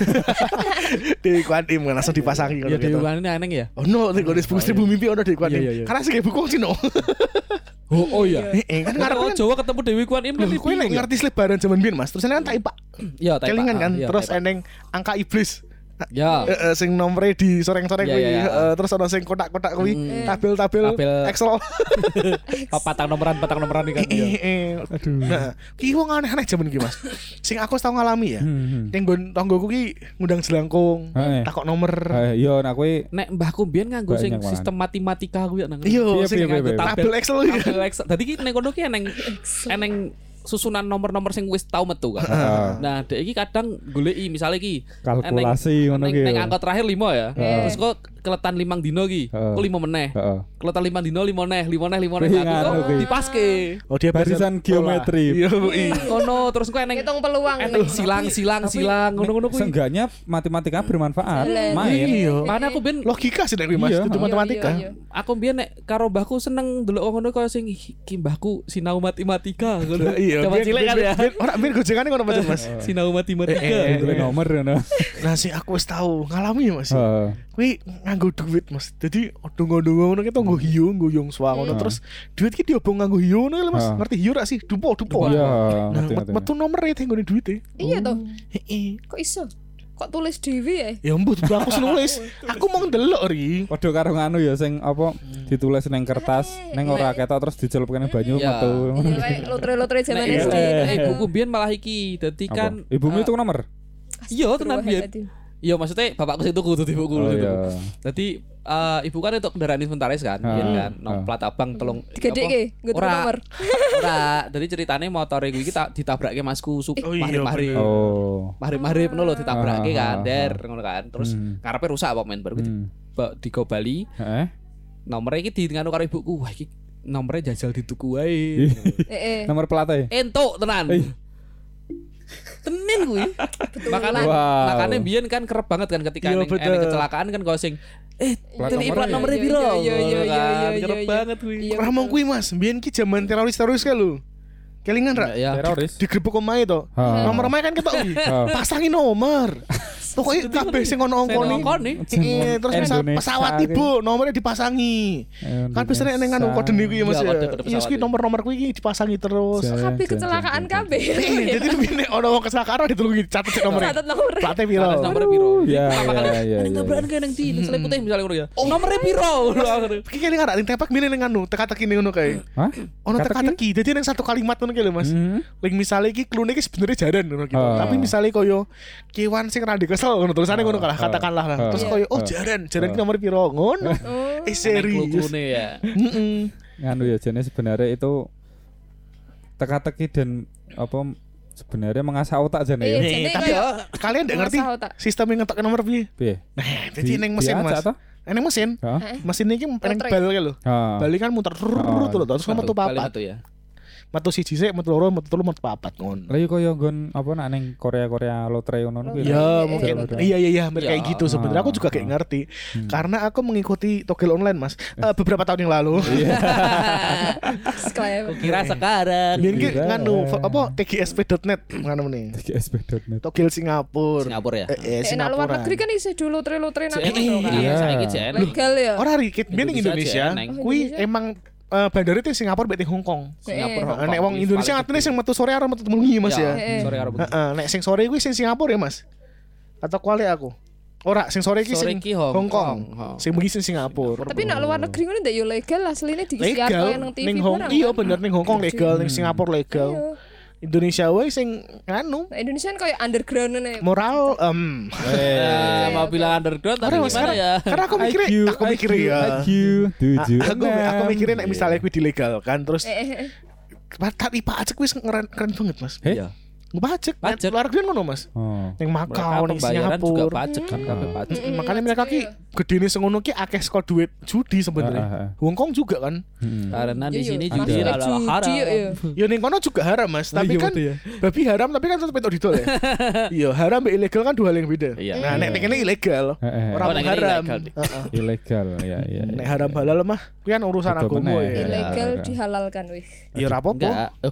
Dewi Kwan Im kan langsung dipasangi Ya ngono gitu. dewan ini aneh ya. Oh no, tinggal di buku seribu mimpi ono Dewi Kwan Iya, Im. iya, iya. Karena sih kayak buku Cino. Oh, oh iya. Heeh, kan ngarep Kalau kan. Jawa ketemu Dewi Kwan Im kan Kowe nek ya? ngerti selebaran zaman biyen Mas. Terus kan tak ipak. Ya, taipak. Kelingan kan. Iya, Terus eneng angka iblis. Ya. Eh, eh, sing nomornya di soreng-soreng Iya, kuwi. iya, iya. Eh, terus ono sing kotak-kotak kuwi, Mm. tabel-tabel Tabel. Excel. Patang nomoran, patang nomoran nih kan. Eh, Iya. eh, eh. Aduh. Nah, ki wong aneh-aneh zaman iki Mas. Sing aku tau ngalami ya. Hmm, hmm. Ning nggon tanggoku ki ngundang jelangkung, Heeh. takok nomor. Eh, Yo nak kowe Nek mbahku biyen nganggo sing sistem matematika kuwi nang. Iya, Piye, sing nganggo piye? tabel Excel. Tabel Excel. Dadi ki nek kono ki eneng eneng susunan nomor-nomor sing wis tau metu kan. Nah, dek iki kadang goleki misalnya iki kalkulasi ngono Neng, ki. neng yo. angka terakhir 5 ya. Terus kok keletan limang dino ki. Heeh. Aku lima meneh. Heeh. Keletan limang dino lima neh, lima neh, lima neh. Kok kuwi. dipaske. Oh dia Barisan geometri. Iya. Kono terus kok eneng Ngitung peluang. eneng silang silang silang ngono-ngono kuwi. Seenggaknya matematika bermanfaat. Jalan. Main. Iya. Makanya aku ben Logika sih nek Mas, Iya. itu Iya, matematika. iya, iya. aku biyen nek karo mbahku seneng delok ngono kaya sing "Iki mbahku sinau matematika ngono. Iya, biar- cilik kan ya. Ora biar gojengane ngono Mas. Mas. Sinau matematika. Eh, eh, eh. nomor ngono. Nah, sih aku wis tahu ngalami Mas. Kuwi nganggo duit, Mas. Jadi dongo-dongo ngono kita nggo hiyo, nggo yung swa ngono Hmm. terus duit ki diobong nganggo hiyo ngono lho, Mas. Ah. Ngerti hiyo ra sih? Dupo, dupo. Iya, Nah, ngerti, met- ngerti. metu nomor e tenggone duite. Iya toh. Heeh. Kok iso? Kok tulis dewi ya? Ya ampun, aku nulis. Aku mau ndelok ri. Padha karo nganu ya sing apa ditulis neng kertas, neng ora ketok terus dicelupke nang banyu Iya. metu. Iya lotre-lotre zaman Nek SD. ibu- Eh. ibuku biyen malah iki. Dadi kan ibumu eh, itu nomor? Iya, tenan biyen. Iya, maksudnya bapakku situ kudu ibuku. Oh gitu. iya. Jadi eh, ibu kan itu kendaraan inventaris kan, Ah, biyen kan, ah. nom plat abang telung. Apa? ke, gue Ora. nomor. Ora, jadi ceritanya motor gue iki tak ditabrake masku suk Oh iya, mahri-mahri. bener. Oh. Mahri-mahri ngono lho ditabrake Ah, kan, ah, der ah. ngono kan. Terus Hmm. karepe rusak apa men baru Hmm. di Bali. Heeh. Nomornya iki di nganu karo ibuku. Wah iki nomornya jajal di tuku wae. Eh eh. Nomor platnya. Entuk tenan. Tenin kuwi. Makanya Wow. makanya biyen kan kerep banget kan ketika Iya, betul. ene kecelakaan kan kau sing eh Plat teli nomornya. plat nomornya Iya, piro? iya, iya, iya, Ngono iya, kan. iya, Kerep iya. banget. Iya, Ora mau betul. kuwi Mas, mbiyen ki zaman teroris-teroris ka lho. Kelingan ra? Ya. Teroris. Digerebek omahe to. Nomor omahe kan ketok kuwi. Ha. Pasangi nomor. Pokoknya kabeh sing ono ongkone. Iya, terus misal Indonesia pesawat ibu nomornya dipasangi. Kan biasanya neng anu kode niku ya Mas Iya, ya. kode-kode Iya, pesawat ki itu. nomor-nomor kuwi iki dipasangi terus. Kabeh jan, kecelakaan kabeh. Jadi begini ono wong kecelakaan ditulungi catet nomornya. Catat nomor. Platnya piro? Nomornya piro? Iya, Pertama iya, kali, iya, "Neng iya, tabrakan kayak neng di, neng selip putih misalnya ngono ya. Nomornya piro? Iki kene kan ning tepak mene ning anu teka-teki ning ngono kae. Hah? Ono Teka-teki? teka-teki. Jadi ning satu kalimat ngono kae lho Mas. Hmm. Lek misale iki klune iki sebenarnya jaran ngono gitu. Ah. Tapi misale koyo kewan sing rada kesel ngono tulisane ngono kalah Ah. katakanlah lah. Ah. Terus Iya. koyo oh jaran, jaran iki Ah. nomor piro ngono. Oh. Eh serius. Ya. Heeh. nganu ya jadi sebenarnya itu teka-teki dan apa sebenarnya mengasah otak jane Iya, ya. Jadi tapi kayak Kalian nggak ngerti sistem yang ngetok nomor piye? Piye? Nah, jadi Di- ning mesin Mas. toh? Ning mesin. Eh, Mesin iki ning Lotre. bal lho. Bali kan muter Ah. tuh lho, terus papat. satu ya. Metu siji sik, metu loro, metu telu, metu papat ngono. Lah iya koyo nggon apa nak ning Korea-Korea lotre ngono kuwi. Iya, Ya iya, mungkin iya. iya iya iya hampir Ya. kayak gitu sebenarnya aku juga kayak ngerti Hmm. karena aku mengikuti togel online mas Eh, beberapa tahun yang lalu Disclaimer. Kira sekarang. Ki Kira. nganu apa tgsp.net nganu nih TGSP.net. togel Singapura Singapura ya. eh, eh, Eh, nak luar Singapura negeri kan isi dulu lotre-lotre Cek nanti kan. Iya. Legal ya. orang rikit biar ning Indonesia. Oh, kui emang eh, bandara itu Singapura berarti Hong Kong Singapura, Eh, Nah, Kong. nek wong Indonesia gede. sing metu sore arep metu bengi mas ya Eh, eh. Sore bengi. Heeh, nek sing sore kuwi sing Singapura ya mas atau kuali aku ora sing sore iki sing Hong Kong sing bengi sing Singapura Tapi nak luar negeri ngono ndak yo legal asline legal kaya nang TV ning Hong barang iya kan. bener ning Hong Kong legal ning. Singapura legal Iya. Indonesia wae sing anu Indonesia kan kayak underground nih. moral em Eh, mau bilang underground tapi gimana karena- ya? karena aku mikirnya aku mikir ya IQ tujuh. A- aku aku mikirnya nek misalnya kuwi dilegalkan terus Eh, eh, eh. tapi pajak wis keren keren banget mas Eh? Iya. pajak Pajak. luar negeri ngono mas Oh. Mereka Makau ning pembayaran juga Singapura pajak kan kabeh pajak. Mm, makanya mereka ki gedene sengono ki akeh saka duit judi sebenarnya. Hong Kong juga kan Hmm. Karena di Iya, sini iya. judi Masuk adalah judi, haram. iya. Ya ning kono juga haram mas Tapi iya, kan ya. babi haram tapi kan tetep itu didol ya Iya haram mbek ilegal kan dua hal yang beda Iya. Nah nek kene ilegal Eh, eh. Orang Oh, haram ilegal. Ya ya. Nek haram halal mah kan urusan agama bener. ya Iya. Ilegal iya. dihalalkan wih. Ya ora apa-apa Enggak. Eh,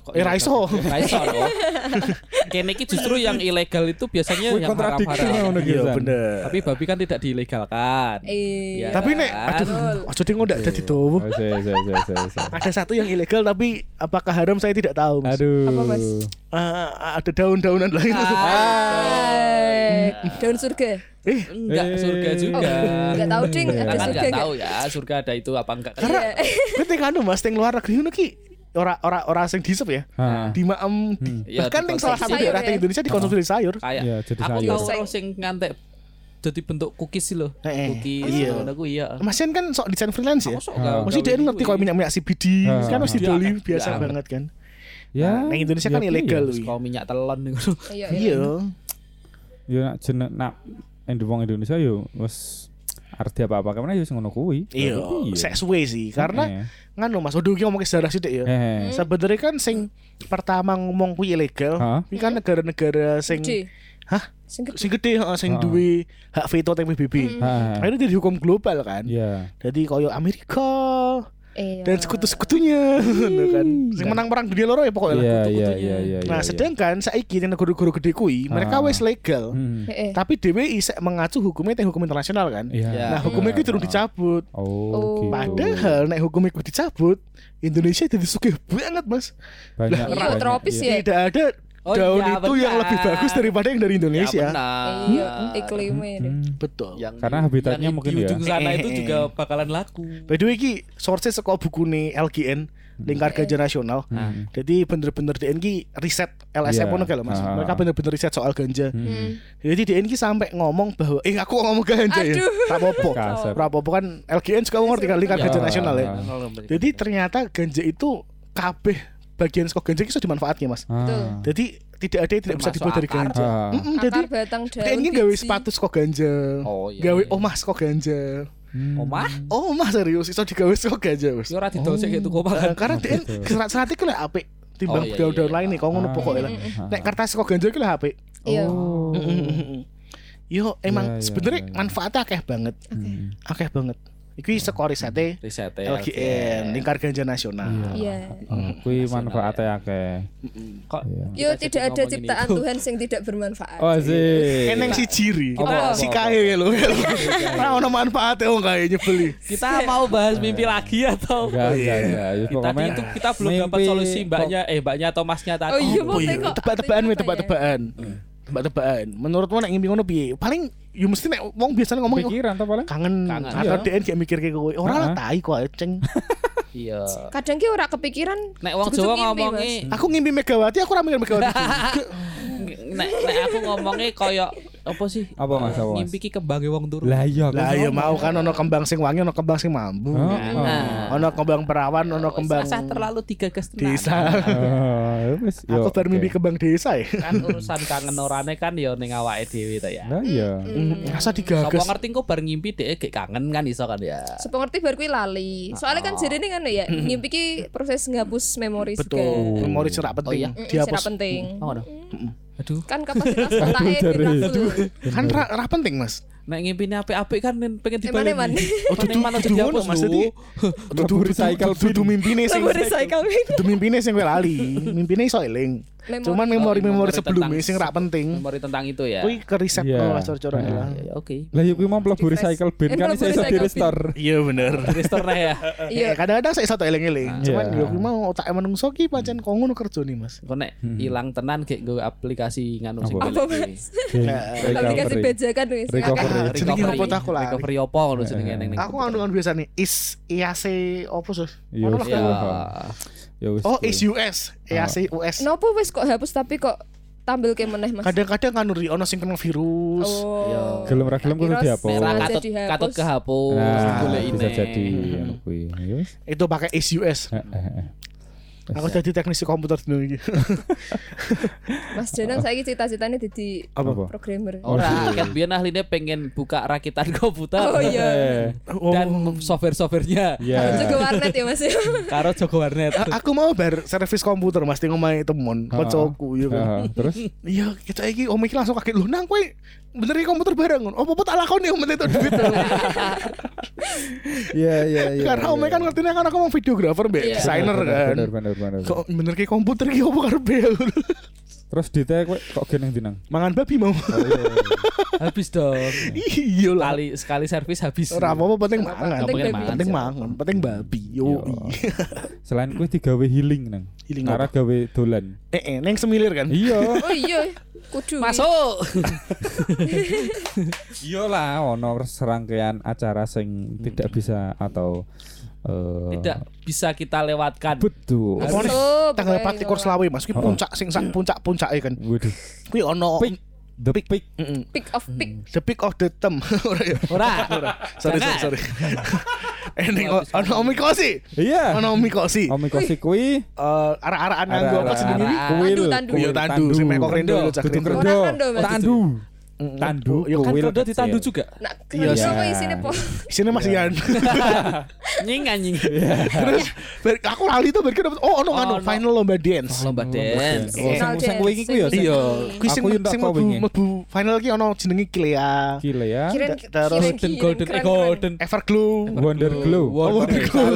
Kene iki justru yang ilegal itu biasanya Kuwi yang haram-haram. Iya bener Tapi babi kan tidak dilegalkan. Iya. Tapi nek kan? aduh aja ding ndak saya, saya. Ada satu yang ilegal tapi apakah haram saya tidak tahu. Mas. Aduh. Apa, Mas? Ah, ada daun-daunan lain itu. Ah, daun surga. Eh, Enggak Eh. surga juga. Oh, enggak tahu ding, ada kan surga enggak tahu ya surga ada itu apa enggak. karena Iya. penting anu Mas teng luar negeri ngono ki ora ora ora sing disep ya. Di maem Iya, bahkan ning salah satu daerah sayur teng ya. Indonesia dikonsumsi dari sayur. Kayak Iya, jadi aku sayur. tahu orang sing ngantek jadi bentuk cookies sih loh. Eh, eh. Cookies Iya. ngono ku iya. Kan sok desain freelance ya. Aku Mesti dia ngerti iki. kalau minyak-minyak CBD kan mesti Iya. doli biasa Iya. banget kan. Ya. Nah, Indonesia kan ya, ilegal wi. kau minyak telon. Iya, iya. Iya. Ya nak jeneng nak di wong Indonesia yo wis arti apa-apa ke mana ya wis ngono kuwi. Iya, sek suwe sih karena Eh, nganu Mas, udah iki ngomong sejarah sithik ya. eh, Sebenarnya kan sing pertama ngomong kuwi ilegal, kuwi kan negara-negara sing. Hah? Sing gede. sing gede sing duwe hak veto teng PBB. ah, Akhirnya jadi hukum global kan. Iya. Jadi koyo Amerika Iya. dan sekutu-sekutunya ngono kan. Sing menang perang dunia loro ya pokoknya lah. Iya, iya, kutu-kutunya. iya, iya. Nah, iya. sedangkan saiki yang negara-negara gede mereka Ah. wis legal. Hmm. Heeh. Tapi DWI isek mengacu hukumnya teh hukum internasional kan. Iya. Ya. Nah, hukumnya itu durung dicabut. Oh, Oh. gitu. Padahal nek hukum itu dicabut, Indonesia jadi sugih banget, Mas. banyak Iya, banyak, tropis iya. ya. Tidak ada Oh daun iya, itu yang benar. lebih bagus daripada yang dari Ya, Indonesia. benar. Iya, iklimnya. Hmm. Betul. Yang Karena habitatnya yang mungkin di ya. ujung sana itu juga eh. bakalan laku. By the way iki source saka bukune LGN Lingkar Ganja Nasional. Hmm. Jadi bener-bener DN ki riset LSM kae lho Mas. Ah. Mereka bener-bener riset soal ganja. Hmm. Jadi DN ki sampai ngomong bahwa eh aku ngomong ganja ya. Aduh. Tak apa-apa. Apa-apa kan LGN juga ngerti kan Lingkar. Ganja Nasional ya. Jadi ternyata ganja itu kabeh bagian saka ganja ki iso dimanfaatke Mas. Ah. Jadi tidak ada yang tidak bisa Termasuk dibuat dari ganja. Ah. Mm-mm, jadi Akar batang daun. DN ki gawe sepatu saka ganja. Oh iya. Gawe iya. omah saka ganja. Hmm. Omah? Oh, omah serius iso digawe saka ganja, Mas. Yo ora didol sik gitu kok Eh, karena DN serat-serat iku lek apik timbang Oh, iya, daun-daun iya, lain nih, kau ngono Ah. pokoknya lah. Ah. Nek kertas saka ganja ki lek apik. Iya. Oh. Yo emang Iya, iya, sebenarnya iya. manfaatnya akeh banget. Hmm. Akeh banget. Iki saka risete riset LGN, Lingkar Ganja Nasional. Iya. Oh, kuwi manfaatnya akeh. Kok Iya. Yo tidak ada ciptaan? Tuhan yang tidak bermanfaat. Oh, sih. Eneng si ciri. Si kae lho. Ora ono manfaate wong kae nyebeli. Kita mau bahas mimpi lagi atau Enggak, iya. enggak. Ya, Tadi itu kita belum dapat solusi mbaknya eh mbaknya atau masnya tadi. Oh iya, Oh iya, tebak-tebakan ya? tebak-tebakan. Tebak-tebakan. Menurutmu nek ngimpi ngono piye? Paling yo mesti nek wong biasanya ngomong pikiran tuh paling. kangen, Kangen. atau Iya. DN kayak mikir kayak kowe. Ora lah tai kok ceng. Iya. Kadang ki ora kepikiran. Nek wong Jawa ngomongi Aku ngimpi Megawati, aku ora mikir Megawati. nek nek aku ngomongnya koyo apa sih? Apa, Mas? Apa, Mas? Ngimpi ki kembange wong turu. Lah iya. Lah ya mau kan ono kembang sing wangi, ono kembang sing mambu. Nah. Ono kembang perawan, ono kembang Rasa terlalu digagas tenan. desa. Oh, Aku baru mimpi kembang desa ya. Kan urusan kangen orane kan ya ning awake dhewe ta ya. Lah iya. Rasa Sapa digagas. ngerti kok bar ngimpi dhek gek kangen kan iso kan ya. Sepo ngerti bar kuwi lali. Soalnya kan jadi ini kan ya, ngimpi ki proses ngapus memori Betul. Memori serak penting. iya? Dihapus. serak penting. Oh, ngono. Aduh, Kan kapasitas otaknya beda full. Kan ra, ra penting, Mas. nek ngimpine apik-apik kan pengen Eman eman. Oh, dudu- mana dudu jadi ngono, Mas. Jadi- Mlebu recycle. Dudu mimpine sing Lebih recycle. Dudu mimpine sing kowe lali. Mimpine iso eling. Memori. Cuman memori-memori memori sebelumnya sing ra penting. Memori tentang itu ya. Kuwi ke riset Iya. oh cor-coran Heeh. lah. Ya, ya, oke. Lah yo kuwi mau mlebu recycle bin Eh, kan mlebu iso di restore. Iya bener. Restore ya. Iya. Kadang-kadang saya satu eling-eling. Cuman Iya. yo kuwi mau otak menungso ki pancen kok ngono kerja nih, Mas. Kok nek ilang tenan gek nggo aplikasi nganu sing Apa? Bin, Aplikasi recovery. bejakan wis. Recovery. Akeh. Jenenge apa tak aku lali. Recovery opo ngono jenenge ning ning. Aku ngandungan biasa nih is IAC opo sus? Iya, Ya wis. Oh is US, IAC US. Nopo wis kok hapus tapi kok tampil ke meneh Mas. Kadang-kadang kan nuri ono sing kena virus. Oh. Iya. Gelem ra gelem kudu dihapus. Sengaja katut katut kehapus Nah, golek bisa jadi kuwi. Ya wis. Itu pakai is US. Aku jadi teknisi komputer dulu iki. Mas Danang saiki cita-citane dadi Apa? Apa? programmer. Ora, kan biyen ahline pengen buka rakitan komputer. Oh iya. Oh. Dan software-softwarenya Ya. Juga warnet ya Mas. karo Joko Warnet. A- aku mau bar servis komputer Mas di ngomai temon, Ah, kocokku ya kan. Terus Iya, kita iki om iki langsung kaget lu nang kowe bener iki komputer bareng. Oh, apa tak lakoni om itu duit. Iya iya iya. Karena om kan ngerti kan aku mau Iya. desainer kan. Bener bener bener. Kok bener ki komputer ki opo karepe aku. Terus dite kowe kok geneng dinang. Mangan babi mau. Oh iya. iya. Habis dong. Iya lah. Sekali sekali servis habis. Ora apa-apa penting mangan. penting mangan. Penting mangan, penting babi. Yo. Selain kuwi digawe healing nang. Healing apa? gawe dolan. Eh, eh, neng semilir kan. Iya. Oh iya. Kudu. Masuk. Iya lah ono serangkaian acara sing tidak bisa atau eh, Tidak bisa kita lewatkan. betul. Apa nih? Masuk, Tanggal 4 selawe Mas. Oh. puncak sing sak puncak-puncake kan. Waduh. Kuwi ono Peak. The peak. Mm-mm. Pick of pick. The peak of the tem. Ora ya. Ora. Sorry, sorry, Jangan. sorry. Eh o- ono omikosi. Iya. Ono omikosi. Om Mikosi kuwi Eh arah-arahan nganggo apa jenenge? Kuwi Tandu, tandu. Iya tandu sing mek kok rendo lho cak Mas. Tandu. Tandu Yo, Kan kuil Frodo kecil. ditandu juga. Nak Iya. iya. apa isine po? Sini Mas Ian. Nying anjing. Terus ber- aku lali tuh berarti dapet oh ono Oh, anu final lomba dance. Lomba dance. Oh, sing Final sing dance, wingi ku ya Iya. Kuwi sing Aku yang tak sing mlebu final ki ono jenenge Kilea. Ya. Kirain Terus Golden golden golden. Everglow. Wonder Glow. Oh, Wonder Glow.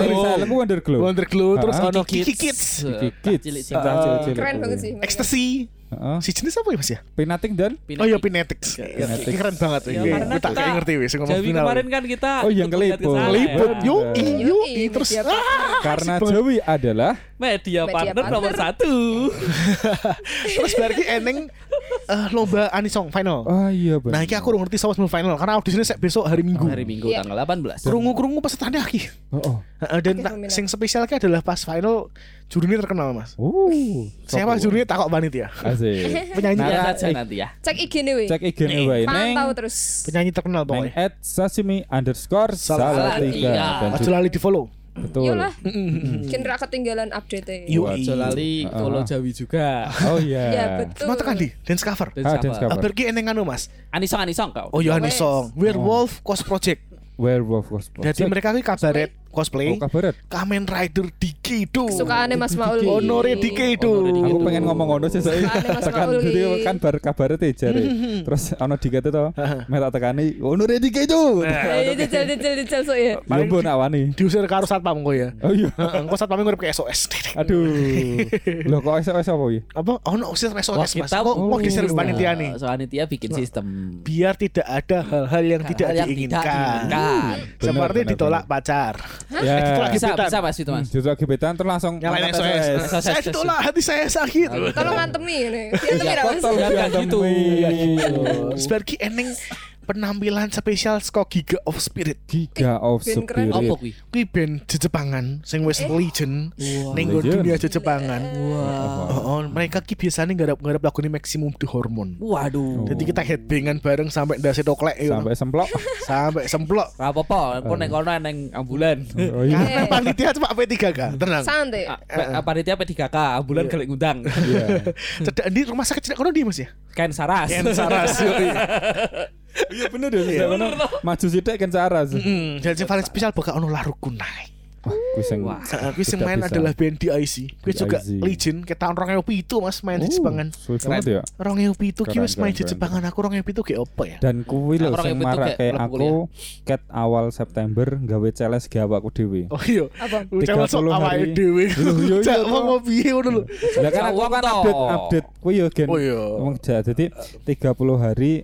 Wonder Glow. Wonder Glow terus Ah. ono Kiki Kids. Kiki Kids. Cilik Sing sing cilik-cilik. Keren banget sih. Ecstasy. Heeh. Si jenis apa ya Mas ya? Pinating dan Oh iya Pinetics. Ya, Pinetics. ini keren banget Ya, Gue tak kita- kayak ngerti wis ngomong Jawi final. kemarin kan kita Oh, yang keliput. Keliput. ya. Yo, Ada. yo, Yoi, terus partner. karena. Jawi adalah Media, Media partner partner. nomor satu. terus berarti eneng eh, lomba anisong final. Oh iya bener. Nah, ini aku udah ngerti sama sebelum final karena audisinya sek besok hari Minggu. Hari Minggu Iya. tanggal 18. Kerungu-kerungu pesertanya. Oh, oh. Heeh, Dan sing spesialnya adalah pas final jurinya terkenal mas. Uh, Siapa jurinya takok panitia. Asik. Penyanyi saja eh, nanti ya. Cek IG nih weh. Cek IG nih wae Pantau neng terus. penyanyi terkenal neng pokoknya. at sashimi underscore Salah salah tiga. tiga dan Aja juga lali di follow. betul. Yolah. Kira ketinggalan update. Yuk. Ojo lali follow Jawi juga. Oh iya. Ya betul. Semua tekan di dance cover. Ah, dance cover. Ki eneng anu mas. Anisong Anisong kau. Oh Yohanes Wes. Song. Werewolf Cos Project. Werewolf Cosplay. Jadi mereka ki kabaret cosplay. Oh kabaret. Kamen Rider Dikido. Kesukaannya Mas Maul. Honore Dikido. Honore Aku pengen ngomong ngono sih saya tekan iki. kan bar kabaret e jare. Terus ono dikate to. Meta tekani ono redi itu. Eh, Jajal jajal jajal so ya. Ya mbon awani. Diusir karo satpam kok ya. Oh iya. Engko satpam ngurip ke SOS. Aduh. Loh kok SOS apa iki? Apa? Oh no, usir SOS mas. kita Kok mau Oh. panitia nih? So, panitia bikin sistem Biar tidak ada hal-hal yang tidak diinginkan. Seperti ditolak pacar. Ya. Bisa bisa Mas itu Mas. Justru gebetan terus langsung Nyalain SOS. SOS. Saya ditolak, hati saya sakit. Tolong ngantemi ini. Diantemi Ya, ra, Mas. Ya kan gitu. diantemi. Sebagai eneng penampilan spesial saka Giga of Spirit. Giga of Ben keren. Spirit. Apa kuwi? Kuwi band Jejepangan sing wis legend ning nggon Legend. dunia Jejepangan. Wah. Oh, oh, mereka ki biasanya garap-garap lagu ini Maximum The Hormone. Waduh. Jadi kita headbangan bareng sampai ndase toklek ya. Sampai semplok. sampai semplok. Ora apa-apa, engko nek kono neng ambulan. Oh iya. Karena panitia cuma P3K, tenang. Santai. Pa- Panitia P3K, ambulan gelek ngundang. Iya. Cedak di rumah sakit cedak kono di Mas ya? Ken Saras. Ken Saras. Iya bener ya. Iya. Maju sithik kan Saras. Mm, dan yang paling spesial bakal ono laru kunai. Wah, kuwi sing Wah. Heeh, kuwi sing Tidak main adalah band DIC. Kuwi juga legend ke tahun 2007 Mas main di Oh, Jepangan. banget ya. 2007 ki Keren, wis main di Jepangan aku 2007 ki opo ya? Dan kuwi lho Orang sing yang marak kayak aku ket awal September gawe celes gawe awakku dhewe. Oh iya. Apa? Masuk 30 awake hari. dhewe. Cak toh. mau ngopi ngono lho. Lah kan aku kan update update kuwi yo gen. Oh iya. Jadi 30 hari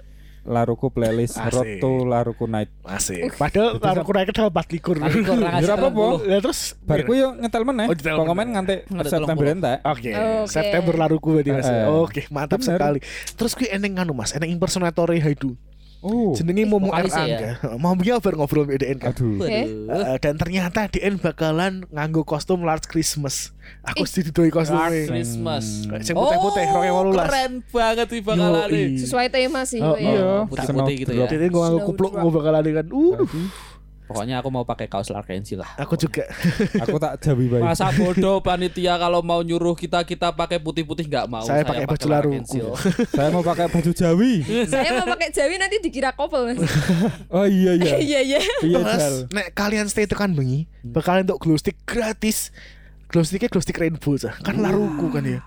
laruku playlist Asik. Road to Laruku Night. Asik. Padahal laru kunai kedal 4 likur. Ya apa-apa. Ya terus Bar kuwi yo ngetel meneh. Oh, Pokoknya meneh. nganti September 30. entek. Oke. September laruku berarti Mas. Eh, Oke, mantap bener. sekali. Terus kuwi eneng nganu Mas, eneng impersonator Haidu. Oh. Jenenge Momo vokalis ya? Mau biar bar ngobrol sama DN kan. Aduh. Eh? Eh, dan ternyata DN bakalan nganggo kostum Last Christmas. Aku sedih didoi kostumnya. Christmas. Sing putih-putih, Oh, 2018. Keren banget nih bakalan. Sesuai tema sih. Oh, Wei. iya. Putih-putih gitu ya. Jadi gue nganggo kupluk gue bakalan kan. Uh, Pokoknya aku mau pakai kaos Larkensi lah. aku juga. Aku tak jawi bae. Masa bodoh panitia kalau mau nyuruh kita kita pakai putih-putih nggak mau. Saya pakai baju. Larkensil. Saya mau pakai baju Jawi. Saya mau pakai Jawi nanti dikira couple Mas. Oh iya iya. Iya iya. Iya nek kalian stay tekan bengi, bakalan untuk glow stick gratis. Glow sticknya glow stick rainbow cah. Kan laruku kan ya.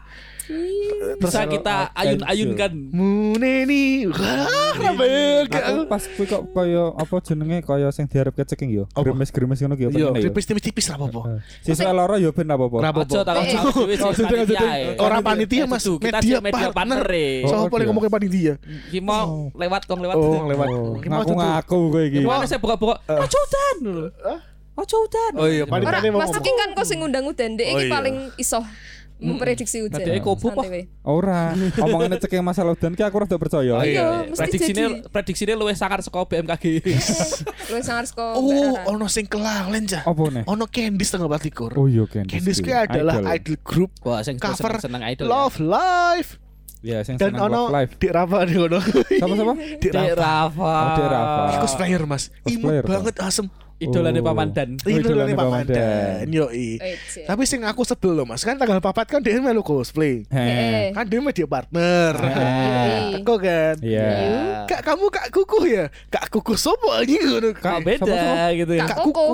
Bisa kita ayun-ayunkan. Muneni. Ramen. Aku pas kuwi kok kaya apa jenenge kaya sing diarepke ceking yo. Apa? Gremes-gremes ngono ki yo Yo, pengen yo. tipis-tipis tipis lah apa-apa. Siswa loro yo ben apa-apa. Ora Aja apa-apa. takon Eh, Oh, panitia. ya. Orang panitia Mas, kita media partner. Oh, eh. Sopo paling iya. ngomong ke panitia? Ki mau lewat kong lewat. Oh, lewat. Oh, mau ngaku kowe iki. Gimana saya buka-buka? Ojo udan. Ojo udan. Oh iya, Ora panitia mau Mas. King kan kok sing ngundang udan Dek Oh, iki iya. paling iso memprediksi hujan. Dia kopo, wei. Ora, omongane ceking masalah udan ki aku rada percaya. Oh Iya, iya, mesti prediksinya jadi. prediksinya luwih sangar saka BMKG. Luwih sangar saka Oh, ono sing kelalen cah. Apa nih? Ono Candice tanggal 24. Oh iya Candice. Candice kuwi. kuwi adalah Idol. idol group Wah, sing cover seneng idol. ya. Love Life Ya, sing dan seneng ono Love Life. Dik Rafa di ono. Sama sama? Dik Rafa. Rafa. Oh, Dek Rafa. Cosplayer Mas. Imut banget asem. Idolane Oh. Pamandan. Oh, idolane. Yoi. Wait, sih. Tapi sing aku sebel loh Mas, kan tanggal papat kan dia melu cosplay. Kan dia media partner. Teko kan. Iya. Kak kamu kak kuku ya? Kak kuku sopo lagi ngono. Kok beda gitu ya. Kak Kak kuku.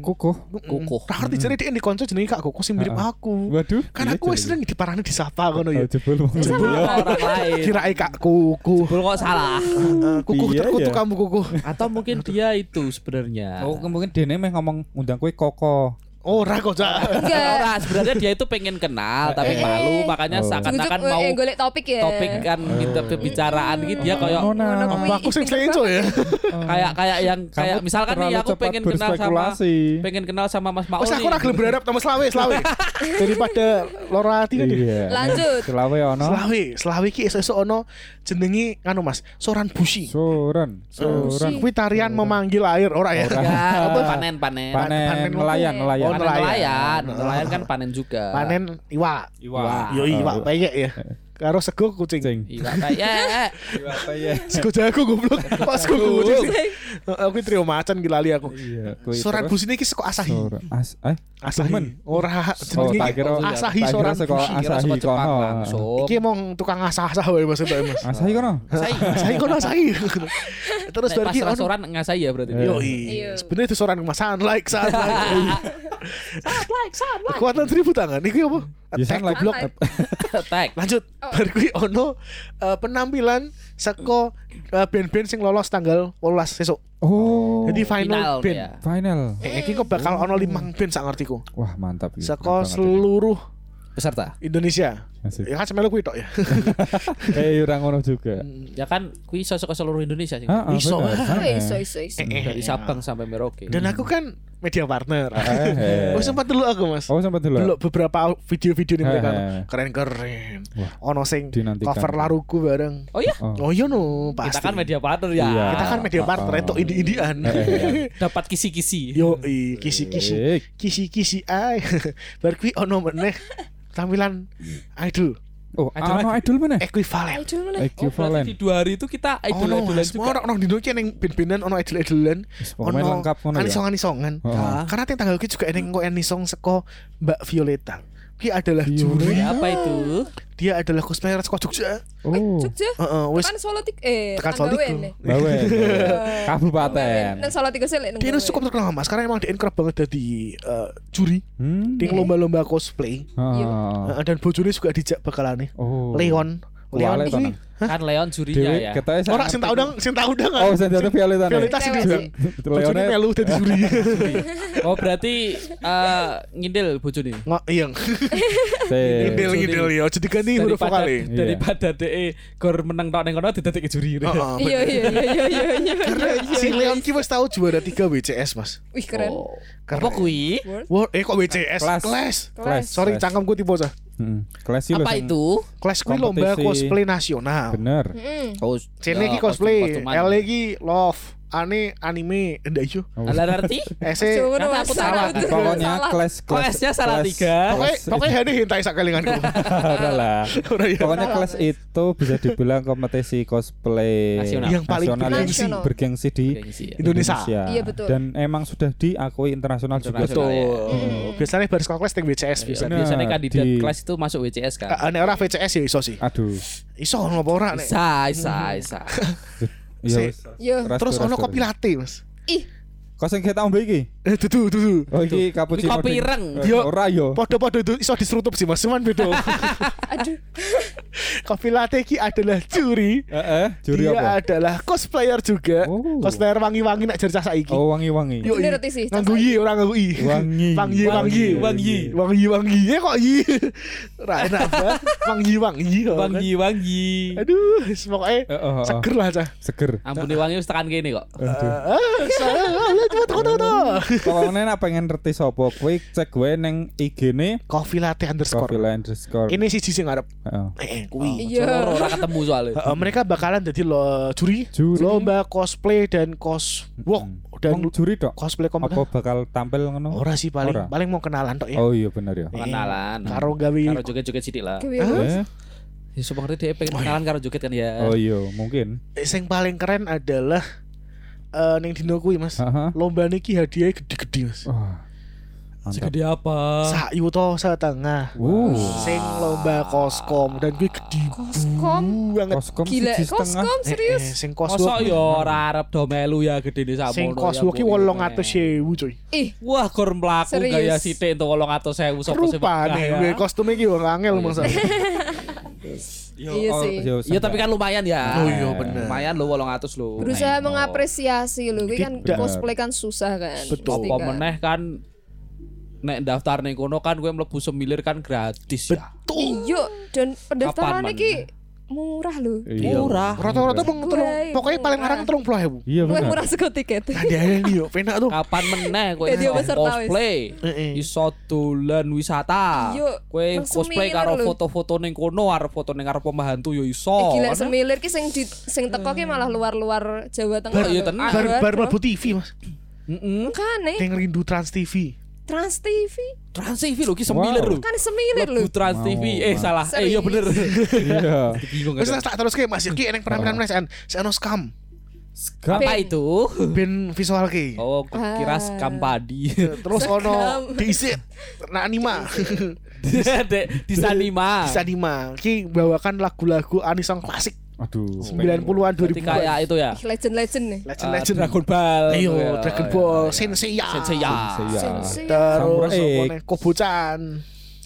Kukuh. Kukuh. Tak ngerti jadi dia dikonco jenenge kak kuku sing mirip aku. Waduh. Kan iya aku wis sering diparani disapa ngono Oh, ya. jebul wong Jebul orang lain. Kirain kak kuku. Jebul kok salah. Kuku Iya, terkutuk iya. kamu kuku. Atau mungkin dia itu sebenarnya. Oh, mungkin dene meh ngomong ngundang kowe koko. Ora kok Cak. Enggak. Ora, sebenarnya dia itu pengen kenal tapi malu makanya Oh. seakan-akan mau eh, golek topik ya. topik kan gitu pembicaraan gitu dia kayak. Ngono kuwi Apa aku sing selenco ya? kayak kayak yang kayak Kamu misalkan nih aku pengen kenal sama pengen kenal sama Mas Maul Wes aku ora gelem berharap sama selawe selawe. Daripada loro ati kan. Iya. Lanjut. Selawe ono. Selawe, selawe ki esuk ono jenenge anu Mas, Soran Bushi. Soran, soran. Kuwi tarian memanggil air ora ya? Ya, apa panen panen. Panen Panen nelayan. Oh, nelayan. nelayan. Nelayan kan panen juga. Panen iwak. Iwak. Yo iwak Oh, peyek ya. Karo sego kucing. Iwak kayak Iwak ya? Sego jago goblok. Pas sego kucing. Aku trio macan gila li aku. Iya, Soran terus. Bushi iki seko Asahi. Soran. As eh Asahi. Ora Oh, jenenge Asahi Soran Asahi saka Jepang kono. Iki emang tukang asah-asah wae Mas entuk Mas. Asahi kono. Saya Asahi kono Asahi. Terus Nek bar pas ki ono restoran ngasai ya berarti. Yo Iya. sebenarnya itu soran kemasan like saat like. Saat like, saat like. Kekuatan seribu tangan. Iku apa? Ya Attack like goblok. Tag. Lanjut. Oh. Bar kuwi ono eh, penampilan saka eh, band-band sing lolos tanggal 18 besok. Oh. Jadi final, Final band. ya. final. Eh, iki kok bakal ono limang band sak ngertiku. Wah, mantap iki. Banget seluruh Peserta. Indonesia. Asik. Ya kan semelu kuwi tok ya. Eh, ora ngono juga. Ya kan kui sosok ke seluruh Indonesia sih. Iso, ah. Oh, Bener. iso iso iso. Eh, eh, Dari eh, Sabang sampai Merauke. Dan aku kan media partner. Oh sempat dulu aku mas. Oh, sempat dulu. Dulu beberapa video-video nih mereka keren-keren. Ono sing cover laruku bareng. Oh iya, Oh. Oh iya no, pasti. kita kan media partner ya. Iya. Kita kan media partner itu indi-indian. Dapat kisi-kisi. Yo, i, kisi-kisi. Kisi-kisi ay. Bar kuwi ono meneh tampilan idol Oh, Idol ano idol mana? equivalent. Idol mana? Oh, Equivalent. di dua hari itu kita Ono idol-idolan semua juga. orang orang di Indonesia yang ben-benan ono idol-idolan. Pokoknya lengkap ngono ya. Anisong-anisongan. Oh. Ah. Karena yang tanggal iki juga eneng kok anisong seko Mbak Violeta. Ki adalah juri. Ya, apa itu? Dia adalah cosplayer seko Jogja. Oh. Jogja. Heeh, wis Tekan Solo tik eh Tekan Solo tiga. eh. Bawen. Kabupaten. Nang Solo lek nang dia cukup terkenal mas karena emang dia kerap banget jadi eh, juri Hmm. di lomba-lomba cosplay Ah. Eh, dan bojone juga dijak bakalan nih Oh. Leon Leon. Kan Leon jurinya Dewi ya. orang sing tau dong sing tau dong Oh, saya tahu Violeta. Violeta bojone Leone melu jadi juri Oh berarti eh, ngindil bojone. nggak iya ngidel ngidel ya jadi ganti huruf Daripada vokale Iya. daripada DE gor menang tok ning kono didadekke juri. Heeh, Iya iya iya iya iya iya. karena si Leon ki wis tau juara 3 WCS mas Wih keren. Oh. Apa kuwi? Eh kok WCS? Kelas. Kelas. Sorry, cangkemku tipe cah. Hmm. Kelas sih Apa itu? Kelas kuwi lomba cosplay nasional. Bener. Heeh. Oh, Cene iki eh, cosplay. L iki love, ane anime, ndak. Oh. Alah arti? Ese salah. Pokoknya salah. kelas Kelasnya salah tiga. Pokoknya pokoknya hade hentai sak kelinganku. Udah lah. Ora ya. Pokoknya kelas itu bisa dibilang kompetisi cosplay Nasional. Yang paling nasional yang bergengsi. bergengsi di ya. Indonesia. Iya, betul. Dan emang sudah diakui internasional juga. Betul. Hmm. Biasanya baris kelas ning WCS Bisa bisa. Bener. biasanya kandidat Di- kelas itu masuk WCS kan. Ane ora VCS ya iso sih. Aduh. Iso ngopo ora nek. Bisa, bisa, bisa. Iya. Yo. Rastu, Terus ono kopi latte, Mas. Ih, Kok sing kita ombe iki? Eh dudu dudu. Oh iki cappuccino. Kopi ireng. Eh, Yo. Ora yo. Podo-podo itu iso diserutup sih Mas, cuman beda. aduh. kopi latte ki adalah juri. Heeh, juri Dia apa? adalah cosplayer juga. Oh. Cosplayer wangi-wangi nak jadi saiki. Oh wangi-wangi. Yo, Bener iya. sih, Nganggo nganggo i. Wangi. Wangi wangi Wangi. wangi wangi ya kok i. Ra enak banget. Wangi wangi. kok, kan. Wangi, wangi. Aduh, pokoknya Eh, oh, oh, oh. seger lah cah. Seger. Ampuni wangi wis tekan kene kok. Aduh. Ah, saya coba tunggu tunggu tunggu. Pokoknya nek pengen ngerti sapa kowe cek gue neng IG-ne Coffee latte underscore. Coffee Line underscore. Ini sih sisi ngarep. Heeh. Eh, eh, kui. Iya. Loro ora ketemu soalnya. Heeh, mereka bakalan jadi lo juri, Juri. lomba cosplay dan coswalk dan Wong juri tok. cosplay Apa kompetisi. bakal tampil ngono? Ora sih paling Ora. paling mau kenalan tok ya. Oh iya bener ya. Eh, Kenalan. Karo gawe Karo joget-joget sithik lah. Apa? Ya sebenarnya dia pengen kenalan karo joget kan ya. Oh iya, mungkin. sing paling keren adalah eh ning dino kuwi Mas. Heeh. Lomba niki hadiahnya gede-gede Mas. Wah. Segede apa? sak yuto setengah. Wow. Sing lomba koskom dan gue gede Koskom? banget. Koskom Gila, koskom Eh, serius. eh, sing kos Masa ya ora arep do melu ya gede di sakmono. sing kos ya, ki Bu. 800.000 coy. Ih, Wah, gor mlaku gaya sithik entuk 800.000 sapa sing Rupane megah gue ya. kostum iki wong angel mangsa. Iya oh, sih. yo, Iya tapi kan lumayan ya. Oh iya, bener. Lumayan lho 800 lho. berusaha Nah, mengapresiasi loh. Kuwi kan cosplay kan susah kan. Betul. Apa kan. meneh kan nek daftar ning kono kan gue mlebu semilir kan gratis ya. Iya, dan pendaftaran iki murah loh. Iya. Murah. Rata-rata mung telung, Gue pokoknya paling murah. larang telung puluh ribu. Iya benar. murah sego tiket. Ada nih yo, penak tuh. Kapan meneh Dadi iso peserta cosplay? Heeh. Iso dolan wisata. Iya, nang cosplay karo foto-foto ning kono arep foto ning karo pembantu yo iso. Eh, gila Kan? semilir ki sing di sing teko ki malah luar-luar Jawa Tengah. Bar- iya. Bar mlebu TV, Mas. Heeh. Makane Yang rindu Trans TV. Trans TV Trans TV lho ki semilir Wow. lho. kan semilir. Lebu Trans Mau, TV. Eh salah. Eh iya Serius. bener. Iya. Bingung Wis kan. tak terus ke Mas Yuki eneng penampilan. Mas an. Si ano scam. Skam. Apa itu? Ben visual ki. Oh, kira Ah. skam padi. Terus Scam. ono diisi na anima. Dek di Sanima. Bisa anima. Ki bawakan lagu-lagu anisong klasik Aduh. 90-an Berarti 2000-an. kayak itu ya. Legend-legend nih. Legend Uh, legend. Dragon Ball. Ayo, Ya, Dragon ya, Ball, ya. Senseiya. Senseiya. Sensei. Terus Samurai apa X. nih? Kobucan.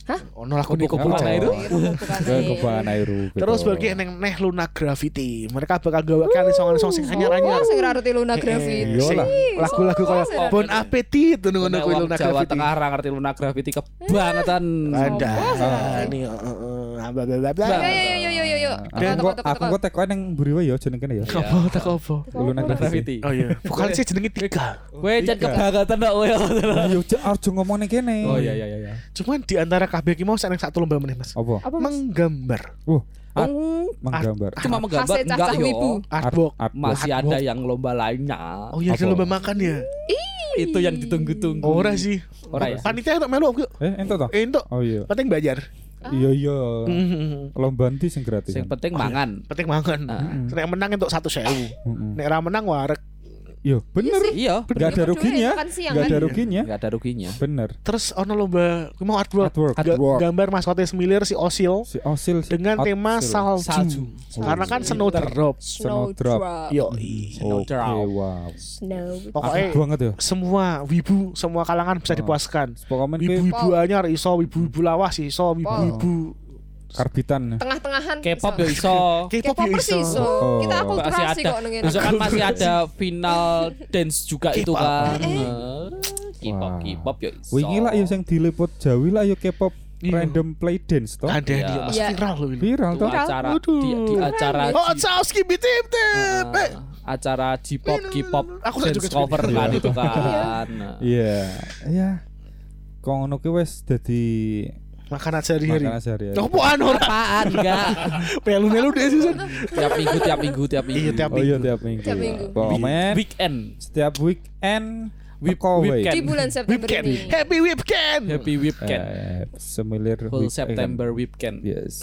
Hah? Ono lagu di Kobucan Kobucan. itu? Iya, bukan Ke nih. kebahan Airu. Terus bagi eneng neh Luna Gravity. Mereka bakal gawakan song-song sing anyar-anyar. Oh, sing ra ngerti Luna Gravity. Iya lah. Lagu-lagu Sopo Bon Appetit ngono kuwi Luna Jawa Gravity. Tengah ra ngerti Luna Gravity kebangetan. Ada. Sopo? Ini heeh bla bla bla bla. Yo yo yo yo yo yo. Aku kok aku kok teko nang mburi wae ya jeneng kene ya. Apa tak apa? Luna Gravity. Oh iya, vokalisnya jenenge Tiga. Kowe jan kebangetan kok kowe. Yo cek arjo ngomong ning kene. Oh iya iya iya. Cuman di antara kabeh ki mau seneng satu lomba meneh, Mas. Apa? Menggambar. Art Oh, menggambar. Cuma menggambar enggak yo. Artbox. Masih ada yang lomba lainnya. Oh iya, ada lomba makan ya. Itu yang ditunggu-tunggu. Ora sih. Ora ya? Panitia untuk melu aku. Eh, ento to? Eh, untuk Oh iya. penting bayar. Iya iya. Mhm. Lomba ndi sing gratis? Sing penting mangan. Penting mangan. Nek menang untuk satu sewu. Heeh. Nek ra menang warek. Yo, bener. Iya, Gak ada Iya, ruginya. siang Gak kan? ada ruginya. enggak ada ruginya. Bener. Terus ono lomba ku mau artwork. Artwork. Ga- Artwork. Gambar maskotnya Semilir si Osil Si Osil si dengan tema salju. Salju. Karena kan snowdrop. Snowdrop. Yo, Oke, wow. Snow. pokoknya banget ya. semua wibu, semua kalangan bisa Oh. dipuaskan. Wibu-wibu anyar iso, wibu-wibu lawas iso, wibu-wibu karbitan. Tengah-tengahan. K-pop iso. ya iso. K-pop K-pop ya persis iso. iso. Oh. Kita Masih akulturasi ada. kok nengin. Besok kan masih ada final dance juga itu K-pop. kan. Eh, Eh, K-pop, Wah. K-pop ya iso. Wingi lah ya sing diliput Jawi lah ya K-pop Iya. random play dance toh. Ada Iya. dia mas Iya. viral loh ini. Viral toh. acara di, di acara Oh, saus gibi tip tip. eh, Eh, acara J-pop, K-pop dance juga cover kan Iya. itu kan. Iya. Iya. Kok ngono ki wis dadi Makanan sehari-hari. makanan sehari-hari. Apaan ora? Apaan enggak? Pelu-pelu deh sih. tiap minggu, tiap minggu, tiap minggu. Iya, tiap Oh iya tiap minggu. Tiap minggu. Pokoknya Weekend. setiap weekend weekend. Di bulan September Weekend. ini. Happy weekend. Happy weekend. Eh, semilir Full weekend. September weekend. Yes.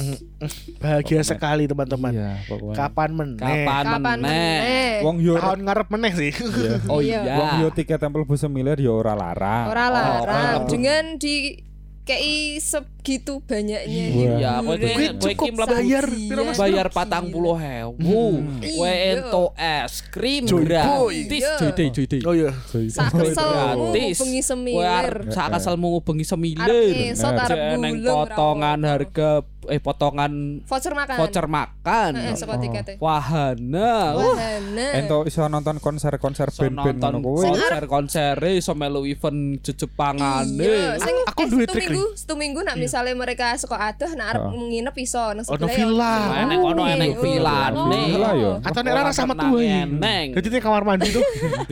Bahagia sekali teman-teman. Iya, pokoknya. Kapan meneh? Kapan Kapan meneh? meneh? Wong yo Tahun ngarep meneh sih. iya. Oh Iya. iya. Wong yo tiket tempel bus semilir yo ora larang. Ora larang Oh. dengan di kayak segitu banyaknya Iya. Ya, hiburan. kowe kowe iki mlebu bayar Mas? bayar patang puluh hewu Kowe Iya. ento es krim Joy gratis Iya. Joy day joy day Oh iya. sak keselmu Gratis. bengi semilir arep sak keselmu bengi semilir gulung potongan harga eh potongan voucher makan voucher makan Heeh, saka tiketnya wahana Wah, wahana Ento iso nonton konser-konser iso band-band nonton ngono kuwi. konser konser iso melu event jejepangane Iya, Aku eh, duwe satu trik minggu, satu minggu nak misalnya mereka suka adoh nak arep Oh. nginep iso nang Ono sebelah ya. villa. Enek ono enek Oh, vilane. Villa ya. Atau nek rara sama Tenang, tuh. eneng. Jadi di kamar mandi tuh.